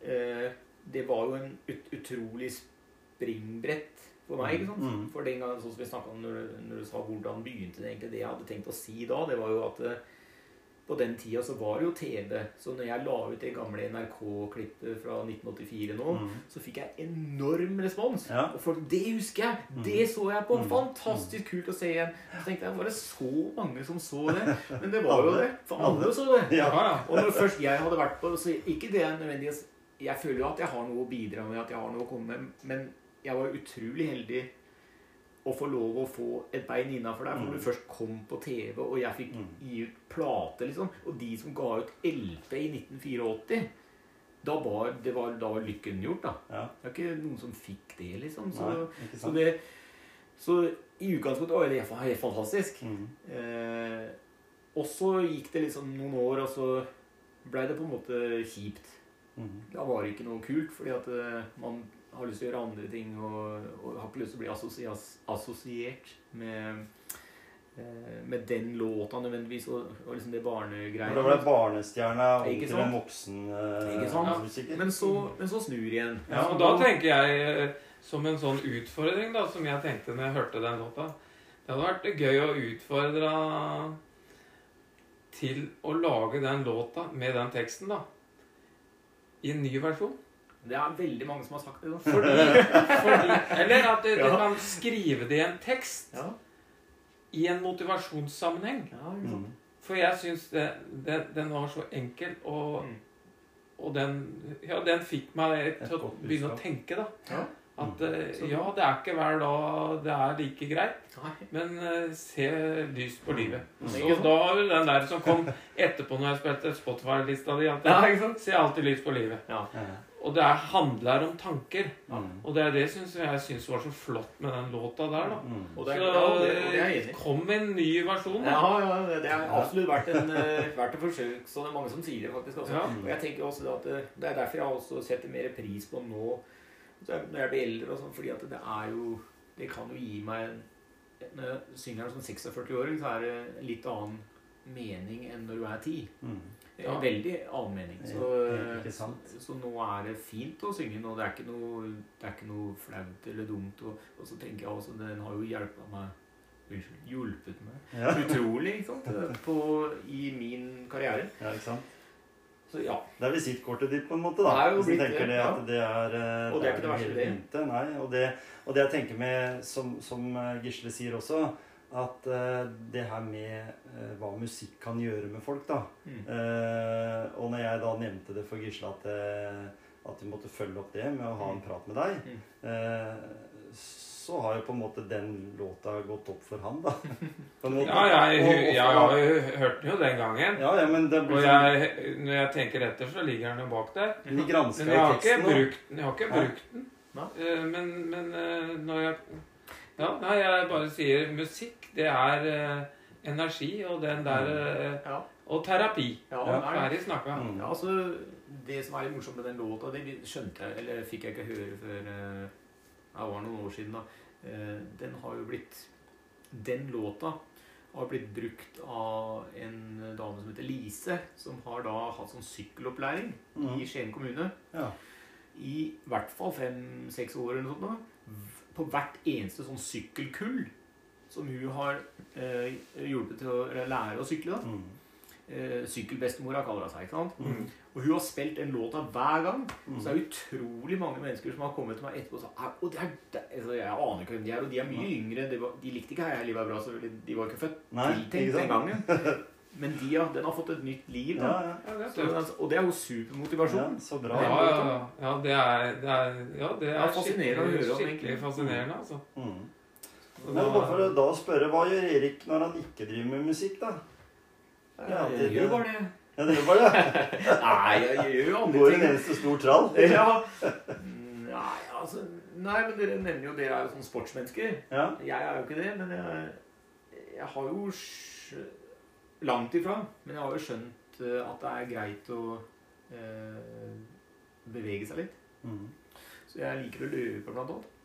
Uh, det var jo en ut, utrolig springbrett for meg. ikke sant? Mhm. For den gangen, sånn som vi snakket om når, du- når du sa hvordan begynte det egentlig, det jeg hadde tenkt å si da, det var jo at eh, på den tida så var det jo TV. Så når jeg la ut det gamle NRK-klippet fra 1984 nå, Mm. så fikk jeg enorm respons. Ja. Og folk Det husker jeg! Mm. Det så jeg på! Mm. Fantastisk kult å se igjen. Så tenkte jeg, var det så mange som så det? Men det var jo det. For alle så det. Ja. Og når først jeg hadde vært på så Ikke det nødvendigvis Jeg føler jo at jeg har noe å bidra med, at jeg har noe å komme med, men jeg var utrolig heldig å få lov å få et bein innafor der. For Mm. du først kom på TV, og jeg fikk Mm. gi ut plate, liksom Og de som ga ut LP i 1984 da var, det var, da var lykken gjort, da. Ja. Det er ikke noen som fikk det, liksom. Så, Nei, så, det, så i utgangspunktet var det helt fantastisk. Mm. Eh, og så gikk det liksom noen år, og så blei det på en måte kjipt. Mm. Da var det ikke noe kult, fordi at eh, man har lyst til å gjøre andre ting og, og har ikke lyst til å bli assosiert med, eh, med den låta nødvendigvis, og, og liksom det barnegreiene. Da ble det barnestjerna Ikke til sant? en voksen uh, Ikke sant? musiker. Men så, men så snur igjen. Ja, og da tenker jeg eh, som en sånn utfordring da, som jeg tenkte når jeg hørte den låta Det hadde vært gøy å utfordre til å lage den låta med den teksten, da. I en ny versjon. Det er veldig mange som har sagt det. Fordi, fordi, eller at du, du Ja. kan skrive det i en tekst Ja, i en motivasjonssammenheng. ja. Mm. For jeg syns den, den var så enkel, og, Mm. og den, ja, den fikk meg til å begynne å tenke, da. Ja. At eh, ja, det er ikke hver dag det er like greit, Nei. men eh, se lyst på livet. Mm. Så da var det den der som kom etterpå når jeg spilte Spotify-lista di, at Ja, se alltid lyst på livet. Ja. Og det er, handler om tanker. Mm. Og det er det synes jeg syns var så flott med den låta der, da. Mm. Og det er, Så ja, det, og det er kom en ny versjon. Da. Ja, ja, det- har absolutt vært, en, eh, vært et forsøk. Så det er mange som sier det faktisk også. Ja. Og jeg tenker også at det, det er derfor jeg også setter mer pris på nå når jeg blir eldre. Og sånn, fordi at det er jo Det kan jo gi meg en, Når jeg synger som 46-åring, så er det en litt annen mening enn når du er 10. Mm. Ja. Veldig allmenning. Så, Ja, så nå er det fint å synge nå. Det er ikke noe, det er ikke noe flaut eller dumt. Og, og så tenker jeg også den har jo hjulpet meg Unnskyld. Hjulpet meg Ja. utrolig ikke sant? På, i min karriere. ja, ikke sant? Så ja. Det er visittkortet ditt, på en måte. da. Det er jo blitt tenker det, ja. at det er eh, Og det er ikke det verste, det. Nei, og det, og det jeg tenker med, som, som eh, Gisle sier også, at uh, det her med uh, hva musikk kan gjøre med folk, da. Mm. uh, og når jeg da nevnte det for Gisle at, at vi måtte følge opp det med å ha en prat med deg, Mm. eh, så har jo på en måte den låta gått opp for han, da. På. Ja, jeg, Og- og jeg, har jo hørt den jo den gangen. ja, ja, men det blir Og jeg, når jeg tenker etter, så ligger den jo bak der. Men jeg har ikke brukt den. Har ikke brukt den. Eh, Men, men når jeg Ja, nei, jeg bare sier musikk, det er eh, energi, og den der eh, Ja. Og terapi. Ja, Ja. det det. Ferdig snakka. Mm. Ja, altså, Det som er litt morsomt med den låta, det skjønte jeg, eller fikk jeg ikke høre før eh, det var noen år siden. da. Eh, Den har jo blitt Den låta har blitt brukt av en dame som heter Lise, som har da hatt sånn sykkelopplæring Mm. i Skien kommune Ja. i hvert fall fem-seks år eller noe sånt. da. På hvert eneste sånn sykkelkull som hun har eh, hjulpet til å lære å sykle. da. Mm. Eh, Sykkelbestemora kaller hun seg. ikke sant? Mm. Og hun har spilt den låta hver gang. Mm. Så det er utrolig mange mennesker som har kommet til meg etterpå og sagt «Ah, og det er, det, altså, Jeg aner ikke hvem de er, og de er mye yngre. De, var, de likte ikke Heia livet er bra, så de var ikke født Nei, tiltenkt den gangen. Men de har, den har fått et nytt liv. Ja, Da. ja. Ja, det Så, og det er jo supermotivasjon. ja, så bra. ja, ja. ja, det er, det er, ja, det Det er er fascinerende å høre om, skikkelig fascinerende, altså. Mm. Men da- bare for å da spørre, hva gjør Erik når han ikke driver med musikk, da? Ja, Jeg det- gjør bare det. Ja, det gjør bare det. Nei, jeg gjør jo andre Går en eneste stor trall. Ja. Nei, altså Nei, men dere nevner jo dere er jo sånn sportsmennesker. Ja. Jeg er jo ikke det, men jeg, jeg har jo Langt ifra. Men jeg har jo skjønt eh, at det er greit å eh, bevege seg litt. Mm. Så jeg liker å løpe, blant annet.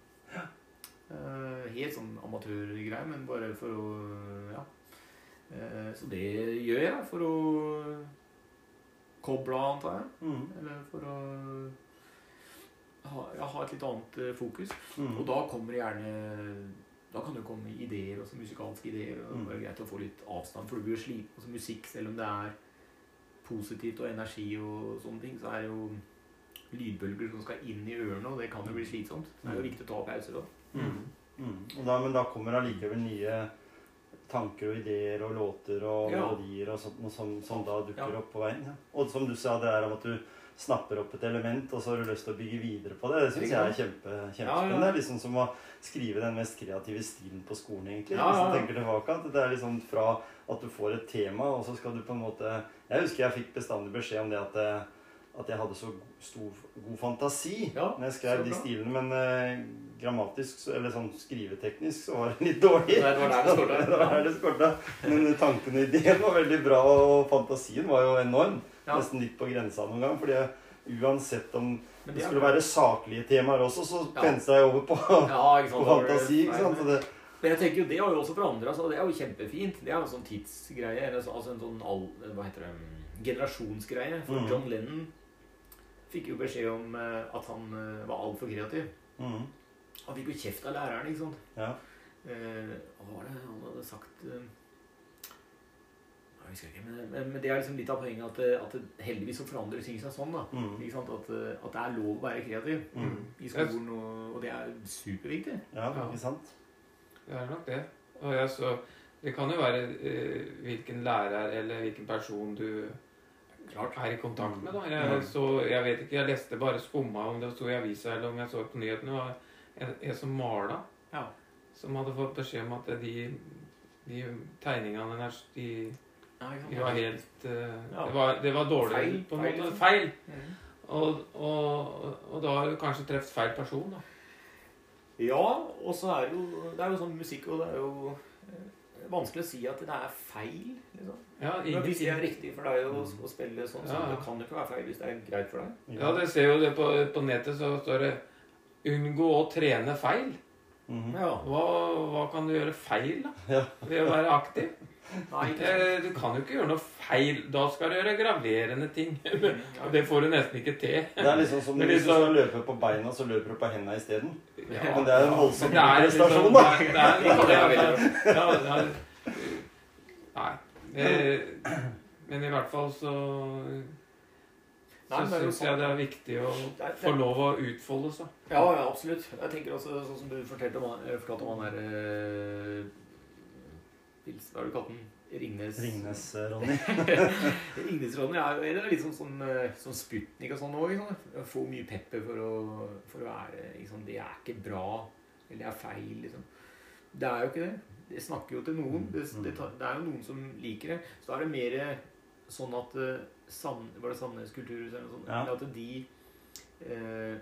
Eh, helt sånn amatørgreie, men bare for å Ja. Eh, så det gjør jeg for å koble av, antar jeg. Mm. Eller for å ha, ja, ha et litt annet eh, fokus. Mm. Og da kommer det gjerne Da kan det jo komme ideer, også musikalske ideer. Og Mm. det er greit å få litt avstand, for du blir sliten. Altså, musikk, selv om det er positivt og energi og sånne ting, så er det jo lydbølger som skal inn i ørene, og det kan jo bli slitsomt. Så det er jo viktig å ta pauser da. Mm. Mm. Og da, men da kommer allikevel nye tanker og ideer og låter og Ja. melodier og sånt som, som da dukker Ja. opp på veien. Ja. Og som du sa, det er om at du snapper opp et element, og så har du lyst til å bygge videre på det. Det syns jeg er kjempe, kjempespennende. Det er liksom som å skrive den mest kreative stilen på skolen, egentlig. Hvis du tenker tilbake at det er liksom fra at du får et tema, og så skal du på en måte Jeg husker jeg fikk bestandig beskjed om det at det, at jeg hadde så stor, god fantasi Ja, når jeg skrev de stilene, men eh, grammatisk, eller sånn skriveteknisk, så var det litt dårlig. Det var der det skorta. Det var der det skorta. Men tanken og ideen var veldig bra, og fantasien var jo enorm. Ja. Nesten litt på grensa noen gang, fordi uansett om det skulle være saklige temaer også, så Ja. penste jeg over på, på fantasi. ikke sant? Så det, Men jeg tenker jo, det har jo også forandra seg. Det er jo kjempefint. Det er jo en sånn tidsgreie. Eller så- altså en sånn all, hva heter det, mm, generasjonsgreie. For mm. John Lennon fikk jo beskjed om eh, at han eh, var altfor kreativ. mm, Han fikk jo kjeft av læreren, ikke sant. ja. Eh, hva var det han hadde sagt eh, Jeg husker ikke, men, men, men det er liksom litt av poenget at, at det, heldigvis så forandrer ting seg sånn. da. Mm, Ikke sant? At, at det er lov å være kreativ mm. i skolen, og, og det er superviktig. ja, Ja. ikke sant? Det er nok det. Og jeg så, det kan jo være eh, hvilken lærer eller hvilken person du Klart. er i kontakt med. Da. Jeg, Mm. så, jeg vet ikke, jeg leste bare skumma om det sto i avisa eller om jeg så på nyhetene. Det var en, en som mala, Ja. som hadde fått beskjed om at de, de tegningene der, de, De var helt uh, det, var, det var dårlig Feil, på en feil, måte. liksom. Feil. Mhm. Og, og, og da har du kanskje truffet feil person. da. Ja, og så er det jo Det er jo sånn musikk, og det er jo eh, vanskelig å si at det er feil. liksom. Ja, hvis det er riktig for deg å, å spille sånn, så Ja, det kan jo ikke være feil hvis det er greit for deg. Ja, dere ser jo det på, på nettet, så står det 'unngå å trene feil'. Mhm. Ja. Hva, hva kan du gjøre feil, da? Ja. Ved å være aktiv? Nei, ikke. Eh, Du kan jo ikke gjøre noe feil. Da skal du gjøre graverende ting. Og det får du nesten ikke til. Det er liksom som hvis du skal løpe på beina, så løper du på hendene isteden. Ja. Men det er en voldsom liksom- prestasjon, da. det er- det er- det er det er- Nei. Men i hvert fall så så syns jeg det er viktig å få lov å utfolde seg. Ja, ja, absolutt. Jeg tenker også, sånn som du fortalte om, han- eh, fortalte om han der eh, Pils, Hva har du kalt den? Ringnes Ringnes, eh, Ronny. Ringnes-Ronny er er litt sånn, sånn, eh, sånn Sputnik og sånn òg. Få mye pepper for å, for å være liksom, Det er ikke bra. Eller det er feil, liksom. Det er jo ikke det. Det snakker jo til noen. Det, det, det er jo noen som liker det. Så da er det mer sånn at eh, Var det Sandnes kulturhus eller noe sånt? Ja. At de eh,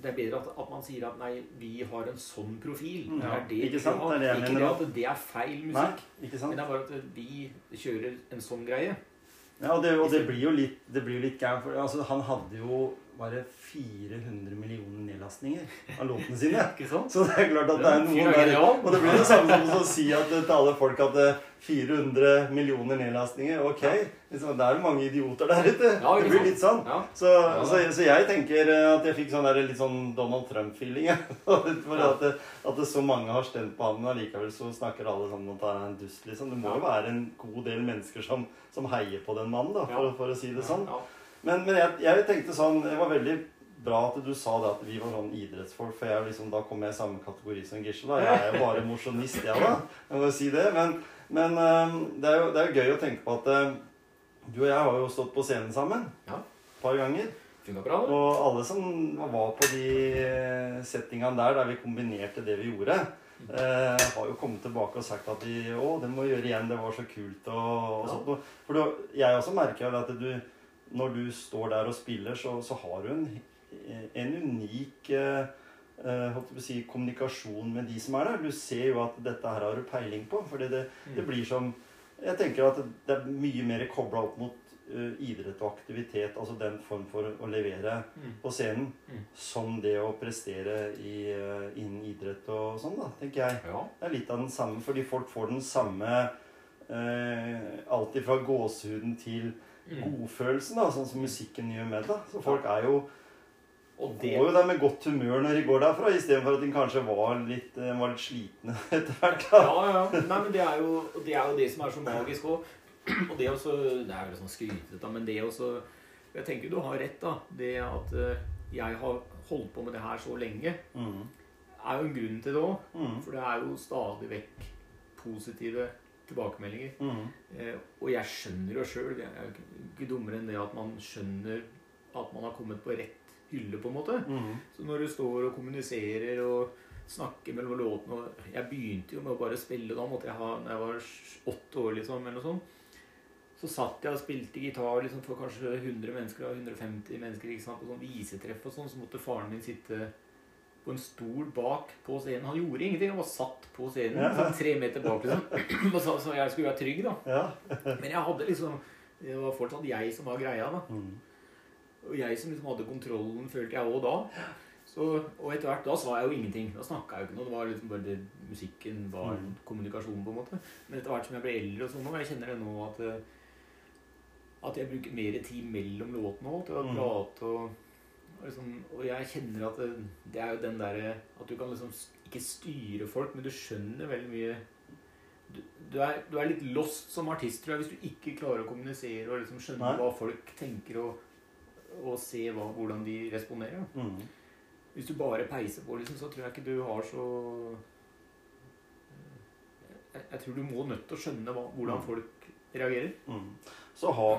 Det er bedre at, at man sier at nei, vi har en sånn profil. Mm, Det ja. er det Ikke sant? Det er det jeg ikke mener Ikke at det er feil Nei, musikk. sant? Men det er bare at vi kjører en sånn greie. Ja, og det, og det blir jo litt, det blir jo litt gærent. Altså, han hadde jo bare 400 millioner nedlastninger av låtene sine. Så det er klart at det er noen er der. Og det blir det samme som å si at til alle folk at det er 400 millioner nedlastninger Ok, liksom, det er jo mange idioter der ute. Det blir litt sånn. Så, så, så jeg tenker eh, at jeg fikk sånn der, litt sånn Donald Trump-feeling. For at, at det så mange har stemt på ham, men allikevel så snakker alle sammen om at han er en dust. liksom. Det må jo være en god del mennesker som, som heier på den mannen, da, for, for å si det sånn. Men, men jeg, jeg tenkte sånn Det var veldig bra at du sa det at vi var sånn idrettsfolk, for jeg liksom, da kommer jeg i samme kategori som Gisle. da. Jeg er jo bare mosjonist, jeg, da. Jeg må jo si det. Men, men det, er jo, det er jo gøy å tenke på at øh, du og jeg har jo stått på scenen sammen Ja. et par ganger. Bra. Og alle som var på de eh, settingene der der vi kombinerte det vi gjorde, eh, har jo kommet tilbake og sagt at de å, det må vi gjøre igjen, det var så kult og, og Ja. sånt. For du, jeg også merker at du, når du står der og spiller, så, så har du en, en unik eh, si, kommunikasjon med de som er der. Du ser jo at dette her har du peiling på. fordi det, det blir som Jeg tenker at det er mye mer kobla opp mot uh, idrett og aktivitet, altså den form for å levere Mm. på scenen, Mm. som det å prestere i, uh, innen idrett og sånn, da, tenker jeg. Ja. Det er litt av den samme, fordi folk får den samme uh, Alt ifra gåsehuden til Mm. Godfølelsen, da, sånn som musikken gjør med det. Så folk er jo Og det går jo der med godt humør når de går derfra, istedenfor at de kanskje var litt, eh, var litt slitne etter hvert. da. Ja, ja. Nei, men det er jo det, er jo det som er så magisk òg. Og det også Det er jo sånn skrytete, men det også Jeg tenker du har rett, da. Det at eh, jeg har holdt på med det her så lenge, Mm. er jo en grunn til det òg. Mm. For det er jo stadig vekk positive tilbakemeldinger. Mm. Eh, og jeg skjønner jo sjøl, jeg er jo ikke- dummere enn det at man skjønner at man har kommet på rett hylle, på en måte. Mm. Så når du står og kommuniserer og snakker mellom låtene og Jeg begynte jo med å bare spille da måtte jeg ha Når jeg var åtte år, liksom, eller noe sånt. Så satt jeg og spilte gitar liksom, for kanskje 100 mennesker 150 mennesker ikke sant, på sånn visetreff og sånn. Så måtte faren min sitte på en stol bak på scenen. Han gjorde ingenting, han var satt på scenen Ja. sånn tre meter bak. liksom. Så, så jeg skulle være trygg, da. Ja. Men jeg hadde liksom Det var fortsatt jeg som var greia, da. Mm. Og jeg som liksom hadde kontrollen, følte jeg òg da. Så, og etter hvert da sa jeg jo ingenting. Da snakka jeg jo ikke noe. Det var liksom bare det, musikken var Mm. kommunikasjon, på en måte. Men etter hvert som jeg ble eldre og sånn, og jeg kjenner det nå at eh, at jeg bruker mer tid mellom låtene òg til å Mm. prate og og liksom, Og jeg kjenner at det, det er jo den derre At du kan liksom ikke styre folk, men du skjønner veldig mye du, du, er, du er litt lost som artist, tror jeg, hvis du ikke klarer å kommunisere og liksom skjønne Nei. hva folk tenker, og, og se hva, hvordan de responderer. Mm. Hvis du bare peiser på, liksom, så tror jeg ikke du har så Jeg, jeg tror du må nødt til å skjønne hva, hvordan Mm. folk reagerer. Mm.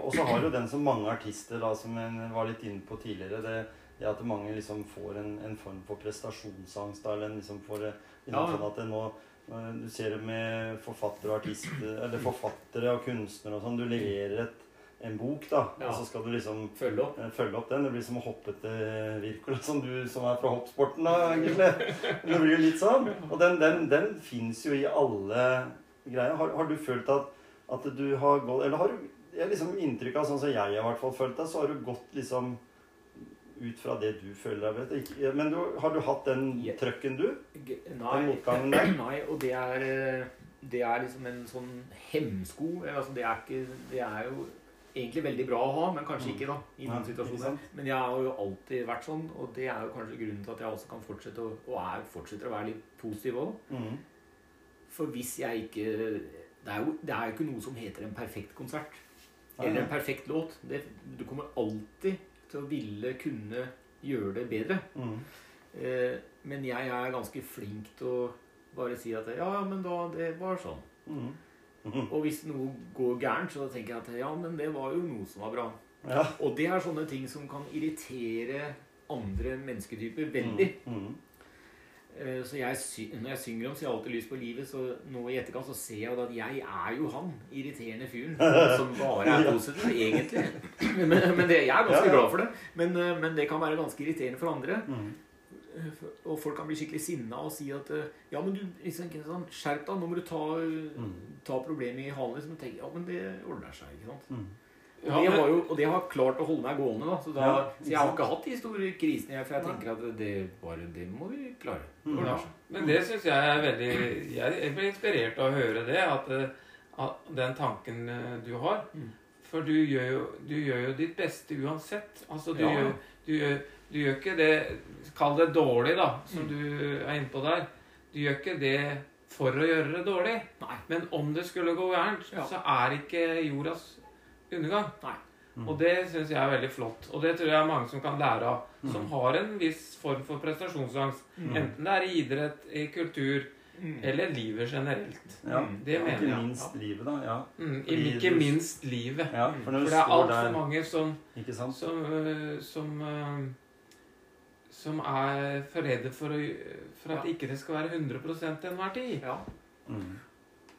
Og så har jo den som mange artister, da, som en var litt inne på tidligere, det, det at mange liksom får en, en form for prestasjonsangst. Da, eller en liksom får liksom Ja. at det nå eh, Du ser det med forfattere og artister, eller forfattere og kunstnere og sånn. Du leverer et, en bok, da, Ja. og så skal du liksom Følge opp. eh, følge opp den. Det blir som å hoppe til Wirkola, som du som er fra hoppsporten, da, egentlig. Det blir jo litt sånn. Og den, den, den fins jo i alle greier. Har, har du følt at, at du har gått Eller har du jeg liksom inntrykk av, sånn som jeg har hvert fall følt deg, så har du gått liksom ut fra det du føler deg vet. Men du, har du hatt den trøkken, du? Den Nei, motgangen der? nei, og det er eh, Det er liksom en sånn hemsko. Altså, det er ikke Det er jo egentlig veldig bra å ha, men kanskje Mm. ikke, da. I noen situasjoner. Men jeg har jo alltid vært sånn, og det er jo kanskje grunnen til at jeg også kan fortsette å, og er, fortsetter å være litt positiv òg. Mm. For hvis jeg ikke det er, jo, det er jo ikke noe som heter en perfekt konsert. Eller en perfekt låt. Det, du kommer alltid til å ville kunne gjøre det bedre. Mm. Eh, men jeg er ganske flink til å bare si at ja, men da det var sånn. Mm. Mm. Og hvis noe går gærent, så tenker jeg at ja, men det var jo noe som var bra. Ja. Og det er sånne ting som kan irritere andre mennesketyper veldig. Mm. Mm. Eh, Så jeg, når jeg synger om 'Så jeg har alltid lys på livet', så nå i etterkant så ser jeg at jeg er jo han irriterende fyren som bare er positiv, egentlig. Men, men det, jeg er ganske glad for det. Men, eh, men det kan være ganske irriterende for andre. Mm. Eh, Og folk kan bli skikkelig sinna og si at Ja, men du, liksom, sånn, skjerp deg, nå må du ta, Mm. ta problemet i halen. Liksom, og tenke, ja, men det ordner seg, ikke sant. Ja, det men- har jo, og det har klart å holde meg gående. da Så, da, Ja, så jeg har ikke hatt de store krisene. jeg, For jeg tenker at det, bare, det må vi klare. Mm. Ja, men det syns jeg er veldig Jeg blir inspirert av å høre det. At, eh, at den tanken eh, du har. Mm. For du gjør, jo, du gjør jo ditt beste uansett. Altså, du, gjør, du, gjør, du gjør ikke det Kall det dårlig, da, som Mm. du er inne på der. Du gjør ikke det for å gjøre det dårlig. Nei. Men om det skulle gå gærent, så er ikke jordas undergang. Nei. Mm. Og det syns jeg er veldig flott. Og det tror jeg er mange som kan lære av. Som Mm. har en viss form for prestasjonsangst. Mm. Enten det er i idrett, i kultur Mm. eller livet generelt. Ja. Det mener Ikke jeg. minst livet, da. Ja. Mm, ikke du- minst livet. ja. For For det er altfor mange som, Ikke sant? som, uh, som uh, som er for redde for, å, for at Ja. ikke det skal være 100 til enhver tid. Ja. Mm.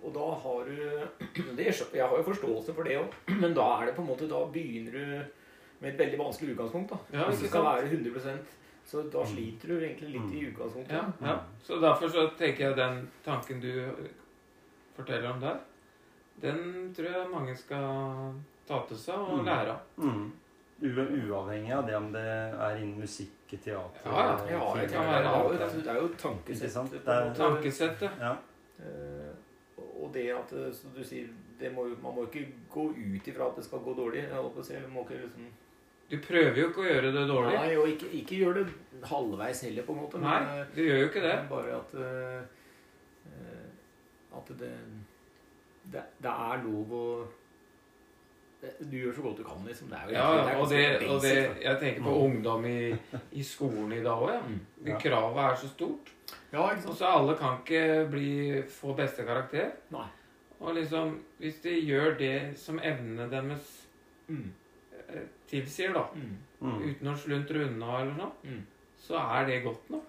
Og da har du det, Jeg har jo forståelse for det òg, men da er det på en måte Da begynner du med et veldig vanskelig utgangspunkt. da Ja, Hvis det skal være 100 så da sliter du egentlig litt i utgangspunktet. Ja, ja. Så derfor så tenker jeg den tanken du forteller om der, den tror jeg mange skal ta til seg og Mm. lære av. Mm. Uavhengig av det om det er innen musikk, teater Ja, ja. Ja, det, er jo, eller- det jo et tankesett. sant? på Det måte. Tankesettet. Ja. Og det at eh, du sier, det må, man må ikke gå ut ifra at det skal gå dårlig. Jeg å si, man må ikke liksom Du prøver jo ikke å gjøre det dårlig. Nei, og ikke, ikke gjør det halvveis heller, på en måte. Nei, Men, eh, du gjør jo ikke det. men bare at eh, At det, det Det er lov å Du gjør så godt du kan, liksom. Det er jo Ja, ja, er og det, ganske og det Jeg tenker på Mm. ungdom i, i skolen i dag òg, ja. Mm. Ja. Kravet er så stort. Ja, ikke Og så alle kan ikke bli, få beste karakter. Nei. Og liksom, hvis de gjør det som evnene deres Mm. eh, tilsier, da, Mm. Mm. uten å sluntre unna eller noe, Mm. så er det godt nok.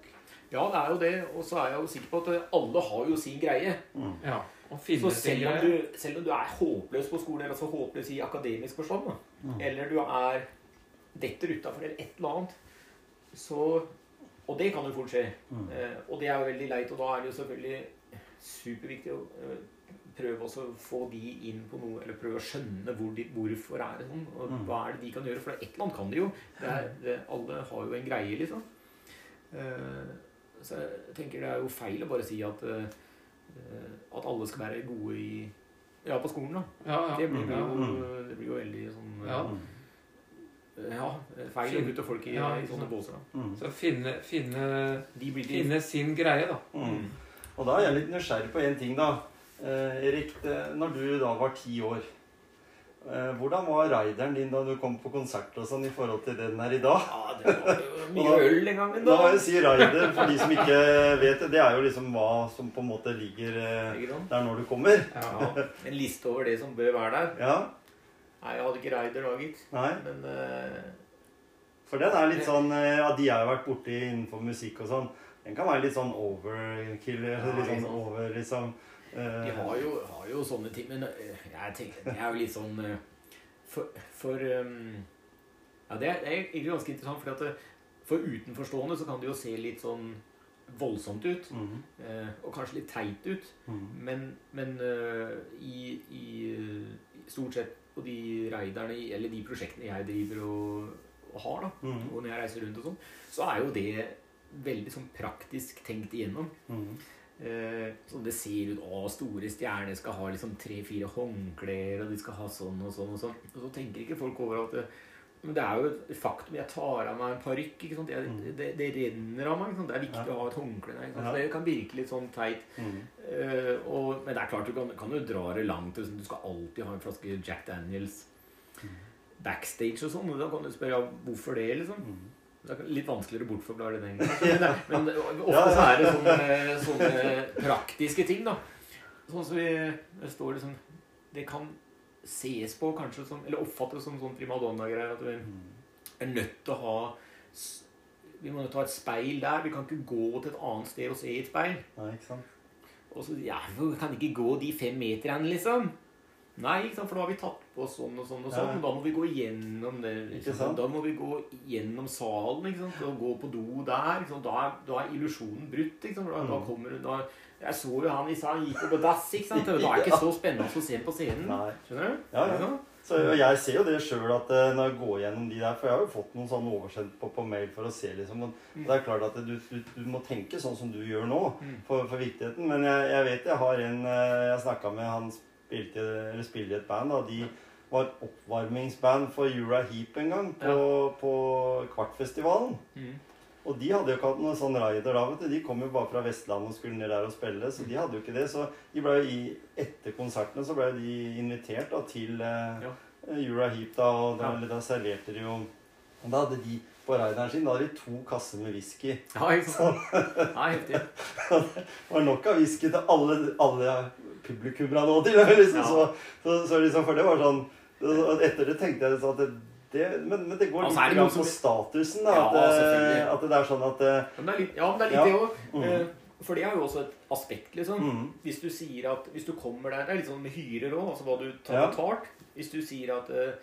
Ja, det er jo det. Og så er jeg jo sikker på at alle har jo sin greie. Mm. Ja, Så selv om, du, selv om du er håpløs på skolen, eller altså håpløs i akademisk forstand, da, Mm. eller du er detter utafor eller et eller annet, så Og det kan jo fort skje. Mm. Eh, og det er jo veldig leit, og da er det jo selvfølgelig superviktig å eh, prøve også å få de inn på noe, eller prøve å skjønne hvor de, hvorfor er det sånn, og Mm. hva er det de kan gjøre. For et eller annet kan de jo. Det er, det, alle har jo en greie, liksom. Eh, så jeg tenker det er jo feil å bare si at eh, eh, at alle skal være gode i ja, på skolen, da. Ja, ja. Det blir jo, det blir jo veldig sånn Ja. Mm. ja, feil å putte folk i, Ja, i sånne båser. Mm. Så finne, finne, De blir de finne sin greie, da. Mm. Og da er jeg litt nysgjerrig på én ting, da. Eh, Erik, når du da var ti år, eh, hvordan var rideren din da du kom på konsert og sånn i forhold til det den er i dag? Ja, det var jo mye øl den gangen, Da da. må jeg si rider, for de som ikke vet det. Det er jo liksom hva som på en måte ligger eh, der når du kommer. Ja. En liste over det som bør være der. Ja, Nei, jeg hadde ikke Raider da, gitt. nei. Men uh... For den er litt sånn eh, Ja, de har jo vært borti innenfor musikk og sånn, den kan være litt sånn overkill. Ja, litt sånn over, liksom. Uh... de har jo, har jo sånne ting. Men eh, jeg tenker, det er jo litt sånn eh, For, for um, Ja, det er, det er egentlig ganske interessant, for at det, for utenforstående så kan det jo se litt sånn voldsomt ut. mhm, eh, og kanskje litt teit ut. mhm. Men, men uh, i, i eh, stort sett på de raiderne eller de prosjektene jeg driver og, og har, da, mm. og når jeg reiser rundt og sånn, så er jo det veldig sånn praktisk tenkt igjennom. Mm. Eh, så det ser ut Å, store stjerner skal ha liksom tre-fire håndklær, og de skal ha sånn og sånn og sånn. Og så tenker ikke folk over at Men det er jo et faktum. Jeg tar av meg en parykk. Mm. det, det renner av meg. Det er viktig Ja. å ha et håndkle der. Ja. Så det kan virke litt sånn teit. Mm. Uh, og, men det er klart, du kan, kan jo dra det langt. liksom. Du skal alltid ha en flaske Jack Daniels backstage og sånn. Da kan du spørre ja, hvorfor det, liksom. Mm. Det er litt vanskeligere å bortforklare den. gangen. Men, ofte så er det sånne, sånne praktiske ting, da. Sånn som vi Det står liksom Det kan ses på kanskje som Eller oppfattes som sånn primadonna-greier. At vi er nødt til å ha Vi må nødt til å ha et speil der. Vi kan ikke gå til et annet sted og se i et speil. Nei, ikke sant? Og så Ja, vi kan ikke gå de fem meterne, liksom. Nei, ikke sant? for da har vi tatt på sånn og sånn og sånn. Ja. Da må vi gå gjennom det. Liksom. Da må vi gå gjennom salen ikke sant? og gå på do der. Ikke sant? Da, er, da er illusjonen brutt. Ikke sant? For Da, da Mm. kommer da, Jeg så jo han stad, han gikk opp på dass. ikke sant? Det er ikke så spennende å se på scenen. Nei. Skjønner du? Ja, ja. Så, jeg ser jo det sjøl at eh, når jeg går gjennom de der For jeg har jo fått noen sånne oversendt på, på mail for å se, liksom. Og Mm. det er klart at du, du, du må tenke sånn som du gjør nå, Mm. for, for viktigheten. Men jeg, jeg vet jeg har en eh, Jeg snakka med han spilte, eller spiller i et band, da, de var oppvarmingsband for Jura Heap en gang på, på Kvartfestivalen. Mm. Og de hadde jo ikke hatt noen sånn raider da, vet du. De kom jo bare fra Vestlandet og skulle ned der og spille, så de hadde jo ikke det. Så de ble jo i, etter konsertene så ble de invitert da til eh, Ja. Ura Heap, da, og da, Ja. da serverte de jo og Da hadde de på raideren sin da hadde de to kasser med whisky. Ja, heftig. Det var nok av whisky til alle, alle publikummerne nå til. Liksom. Ja. Så, så, så liksom, for det var sånn Etter det tenkte jeg sånn at det, Det, men, men det går Altså, litt på som- statusen, da. Ja, at, eh, at det er sånn at eh, Men det er litt, ja, men det er litt Ja. det òg. Mm. For det er jo også et aspekt, liksom. mm, Hvis du sier at Hvis du kommer der Det er litt sånn med hyrer òg, altså hva du tar Ja. betalt. Hvis du sier at eh,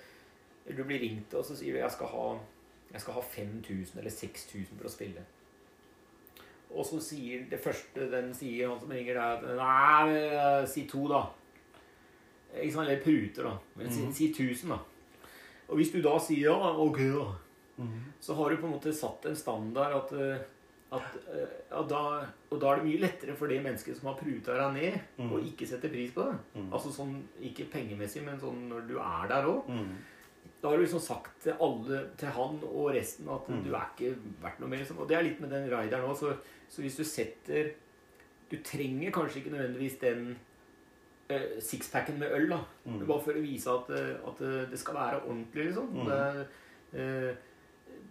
du blir ringt, og så sier du jeg skal ha jeg skal ha 5000 eller 6000 for å spille. Og så sier det første den sier, han som ringer, er Nei, eh, si to, da. Ikke sant? Eller pruter, da. Men si, Mhm. si 1000, da. Og hvis du da sier ja, ok, da mm, så har du på en måte satt en standard at, eh, at, eh, at da, Og da er det mye lettere for det mennesket som har pruta deg ned, Mm. å ikke sette pris på det. mm, Altså sånn, Ikke pengemessig, men sånn når du er der òg. mm, Da har du liksom sagt til alle, til han og resten, at Mm. du er ikke verdt noe mer. Liksom. Og det er litt med den rideren òg. Så, så hvis du setter Du trenger kanskje ikke nødvendigvis den sixpacken med øl, da. mm. Bare for å vise at, eh, at eh, det skal være ordentlig, liksom. Mm. Det, eh,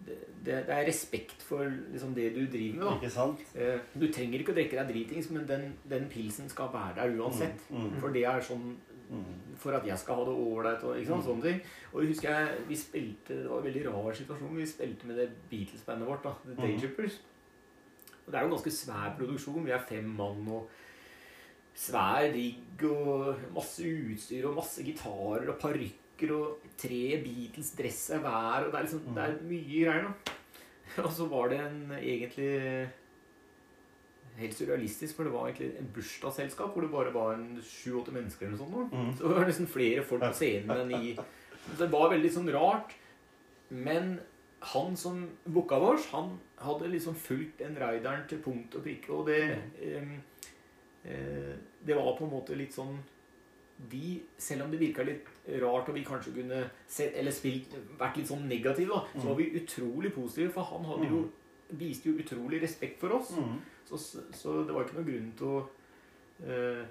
det, det, er respekt for liksom, det du driver med. da. Ikke sant? Eh, Du trenger ikke å drikke deg dritings, men den, den pilsen skal være der uansett. Mm, mm, For det er sånn mm, for at jeg skal ha det ålreit og ikke sant, Mm. sånne ting. Og jeg husker jeg, vi spilte Det var en veldig rar situasjon. Vi spilte med det Beatles-bandet vårt, da, The. Daytrippers. Og det er jo en ganske svær produksjon. Vi er fem mann og svær rigg og masse utstyr og masse gitarer og parykker og tre Beatles-dresser hver. Og det er liksom Mm. Det er mye greier, da. Og så var det en egentlig helt surrealistisk, for det var egentlig en bursdagsselskap hvor det bare var en sju-åtte mennesker eller noe sånt. Mm. Så det var nesten flere folk på scenen enn i Det var veldig sånn rart. Men han som booka oss, han hadde liksom fulgt den raideren til punkt og prikke, og det mm. eh, Det var på en måte litt sånn vi, Selv om det virka litt rart, og vi kanskje kunne sett, eller spilt, vært litt sånn negative, da, så var vi utrolig positive, for han hadde jo viste jo utrolig respekt for oss. mm. Så, så det var ikke noen grunn til å uh,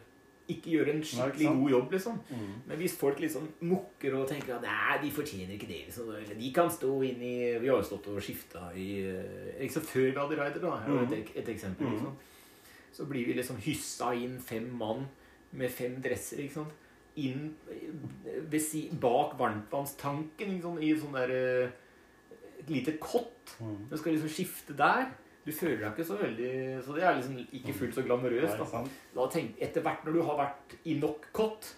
ikke gjøre en skikkelig ikke god jobb, liksom. Mm. Men hvis folk liksom mukker og tenker at nei, de fortjener ikke det liksom, De kan stå inn i Vi har jo stått og skifta i eh, ikke så Før vi hadde rider, da, et, et eksempel, liksom. Så blir vi liksom hyssa inn fem mann med fem dresser, ikke sant. Inn si, bak varmtvannstanken, ikke sant? i sånn der eh, Et lite kott. Mm. Du skal liksom skifte der. Du føler deg ikke så veldig Så det er liksom ikke fullt så glamorøst. da da tenk, etter hvert når du har vært i nok kott,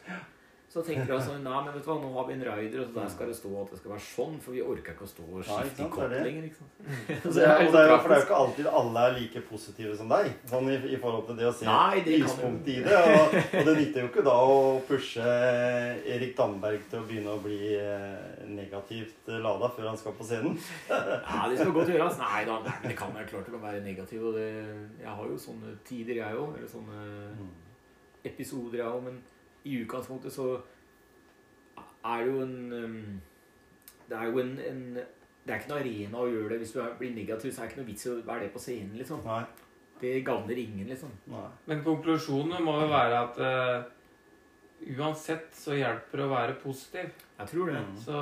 så tenker du altså Nei, men vet du hva, nå har vi en rider, og der skal det stå at det skal være sånn, for vi orker ikke å stå og skifte i er kott det. lenger. ikke sant? Det, er, og det, er, jo- for det er jo ikke alltid alle er like positive som deg, sånn i, i forhold til det å se Nei, det kan i det. Og, og det nytter jo ikke da å pushe Erik Damberg til å begynne å bli eh, negativt lada før han skal på scenen. Ja, det skal godt gjøres. Nei da, nei, det kan være klart det kan være negativt. Og det, jeg har jo sånne tider, jeg òg. Eller sånne Mm. episoder, jeg òg. I utgangspunktet så er det jo en um, Det er jo en, en det er ikke noen arena å gjøre det. Hvis du er, blir negativ, så er det ikke noe vits i å være det på scenen. liksom. Nei. Det gagner ingen, liksom. Nei. Men konklusjonen må jo være at uh, uansett så hjelper det å være positiv. Jeg tror det. Mm. Så,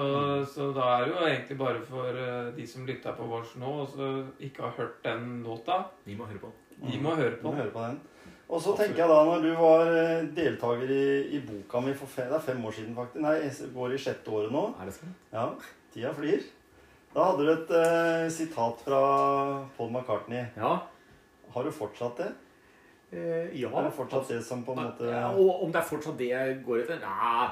så da er det jo egentlig bare for uh, de som lytta på vårs nå, og så ikke har hørt den låta, Vi må høre på de må høre Du de må høre på den. Og så tenker jeg da, når du var eh, deltaker i, i boka mi for det er fem år siden faktisk, nei, jeg går i sjette året nå, Er det sånn? ja, tida flyr, da hadde du et eh, sitat fra Paul McCartney. Ja. Har du fortsatt det? Eh, ja. Er det fortsatt det som på en måte ja. Og om det er fortsatt det jeg går etter? Nei,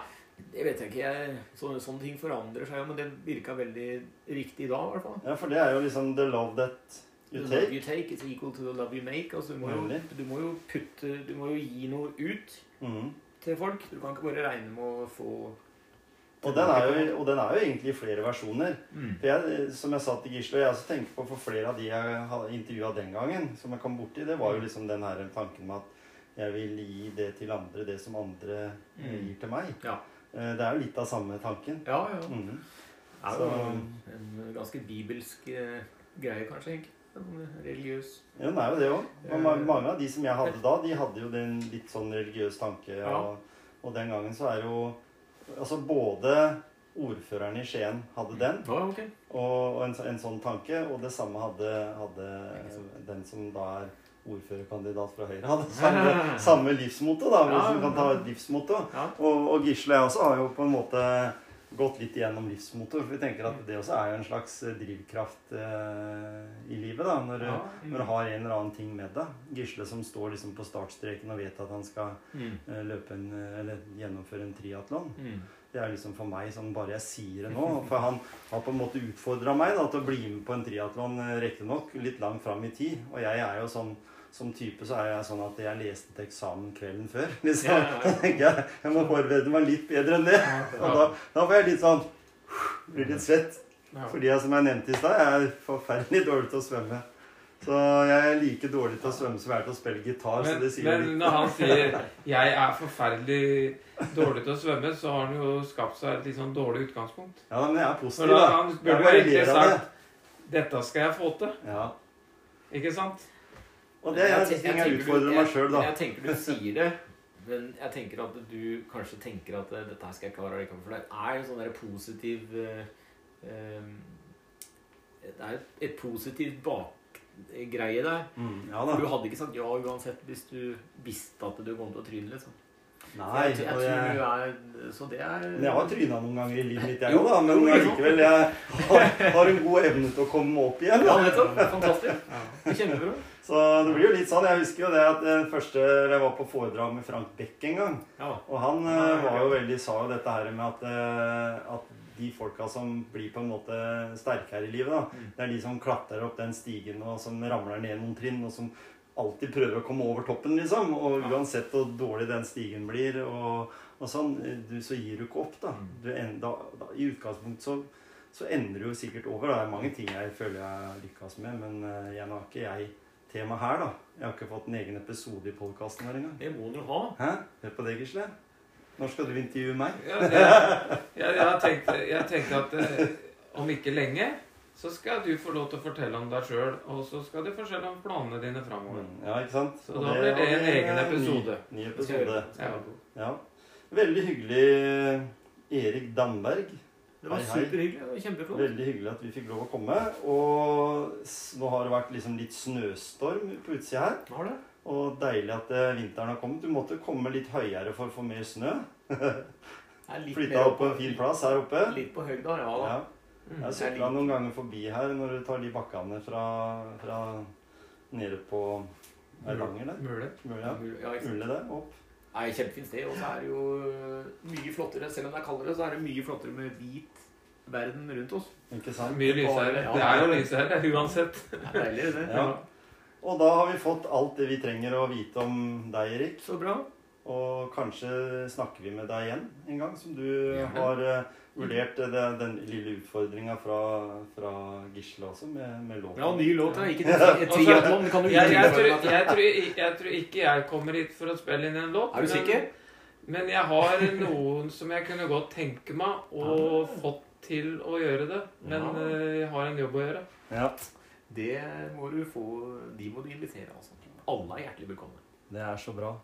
det vet jeg ikke. Sånne, sånne ting forandrer seg jo, men det virka veldig riktig da, i hvert fall. Ja, for det er jo liksom the love that The take. love you take is equal to the love you make. Altså, du, må jo, du må jo putte Du må jo gi noe ut mm. til folk. Du kan ikke bare regne med å få Og, den er jo, og den er jo egentlig i flere versjoner. Mm. For jeg, som jeg sa til Gisle, jeg også tenker på for flere av de jeg intervjua den gangen, som jeg kom borti, det var jo liksom den her tanken med at jeg vil gi det til andre, det som andre eh, Mm. gir til meg. Ja. Eh, Det er jo litt av samme tanken. Ja, ja. Mm. Det er jo en ganske bibelsk eh, greie, kanskje. egentlig. En religiøs Ja, den er jo det òg. Eh, Mange av de som jeg hadde da, de hadde jo den litt sånn religiøs tanke. Ja. Og, og den gangen så er jo Altså både ordføreren i Skien hadde den, Ja, okay. og, og en, en sånn tanke, og det samme hadde, hadde den som da er ordførerkandidat fra Høyre. Hadde samme, samme livsmotto, da, hvis man kan ta et livsmotto. Og, og Gisle og jeg også har jo på en måte gått litt igjennom livsmotor. For vi tenker at det også er jo en slags eh, drivkraft eh, i livet, da. Når, Ja. når du har en eller annen ting med deg. Gisle som står liksom på startstreken og vet at han skal Mm. eh, løpe en, eh, eller gjennomføre en triatlon. Mm. Det er liksom for meg sånn bare jeg sier det nå. For han har på en måte utfordra meg da, til å bli med på en triatlon, riktignok litt langt fram i tid. Og jeg er jo sånn som type så er jeg sånn at jeg leste til eksamen kvelden før. Liksom. Ja, ja, ja. Tenker jeg jeg må forberede meg litt bedre enn det. Og da, da får jeg litt sånn Blir litt svett. Fordi jeg, som jeg nevnte i stad, jeg er forferdelig dårlig til å svømme. Så jeg er like dårlig til å svømme som jeg er til å spille gitar. så det sier men litt. når han sier 'jeg er forferdelig dårlig til å svømme', så har han jo skapt seg et litt sånn dårlig utgangspunkt. Ja, men jeg er positiv, da, han burde jo egentlig det. sagt 'dette skal jeg få til'. Ja. Ikke sant? Og det er en av Jeg- jeg du- utfordrer meg sjøl, da. Jeg tenker du sier det, men jeg tenker at du kanskje tenker at eh, dette her skal jeg klare likevel. For det er en sånn der positiv eh, Det er et, et positivt bakgreie der. Mm, ja da. du hadde ikke sagt ja uansett hvis du visste at du kom til å tryne, liksom. Nei. jeg, jeg jeg, er Så det er men jeg har tryna noen ganger i livet mitt, jeg Jo, òg, da. Men likevel allikevel, jeg har, har en god evne til å komme opp igjen. Ja, Da. nettopp. Fantastisk. Kjempebra. Så det blir jo litt sånn. Jeg husker jo det at det første Jeg var på foredrag med Frank Beck en gang. Ja. Og han eh, var jo veldig, sa jo dette her med at, eh, at de folka som blir på en måte sterkere i livet, da, Mm. det er de som klatrer opp den stigen og som ramler ned noen trinn, og som alltid prøver å komme over toppen, liksom. Og uansett hvor dårlig den stigen blir, og, og sånn, eh, du, så gir du ikke opp, da. Mm. Du, en, da, I utgangspunktet så, så ender du jo sikkert over. Da. Det er mange ting jeg føler jeg lykkes med, men uh, jeg, nå har ikke jeg tema her, da. Jeg har ikke fått en egen episode i podkasten her engang. Det må du ha. Hæ? Hør på det, Gisle. Når skal du intervjue meg? Ja, det, jeg, jeg, tenkte, jeg tenkte at eh, om ikke lenge så skal du få lov til å fortelle om deg sjøl, og så skal du fortelle om planene dine framover. Mm, Ja, ikke sant? Så Og da blir det en egen episode. Ny, ny episode. gjøre. Ja. Veldig hyggelig, Erik Damberg. Det var superhyggelig. Kjempeflott. Veldig hyggelig at vi fikk lov å komme. Og nå har det vært liksom litt snøstorm på utsida her. Har det? Og deilig at eh, vinteren har kommet. Du måtte komme litt høyere for å få mer snø. Flytta opp på en fin plass her oppe. Litt på høyda, ja da. Ja. Jeg har sykla noen ganger forbi her når du tar de bakkene fra, fra nede på Eidanger der. Møle. Ja, Ja, ikke ja, Ulle der, opp. Nei, kjempefint sted. Og så er det jo øh, mye flottere, selv om det er kaldere, så er det mye flottere med hvit verden rundt oss. Ikke sant? Mye lysere. Ja. Det er jo lysere, det er uansett. Det er deilig, det. Ja. Og da har vi fått alt det vi trenger å vite om deg, Erik. Så bra. Og kanskje snakker vi med deg igjen en gang, som du ja. har eh, vurdert eh, det, den lille utfordringa fra, fra Gisle også, med, med låta. Ja, ny låt. ja. Ikke triatlon. Kan du Jeg, jeg, tror, jeg, tror, jeg tror ikke jeg kommer hit for å spille inn en låt. Er du sikker? Men, men jeg har noen som jeg kunne godt tenke meg og fått til å gjøre det. Men Ja. eh, jeg har en jobb å gjøre. Ja, Det må du få De må du invitere, altså. Alle er hjertelig velkommen. det er så bra.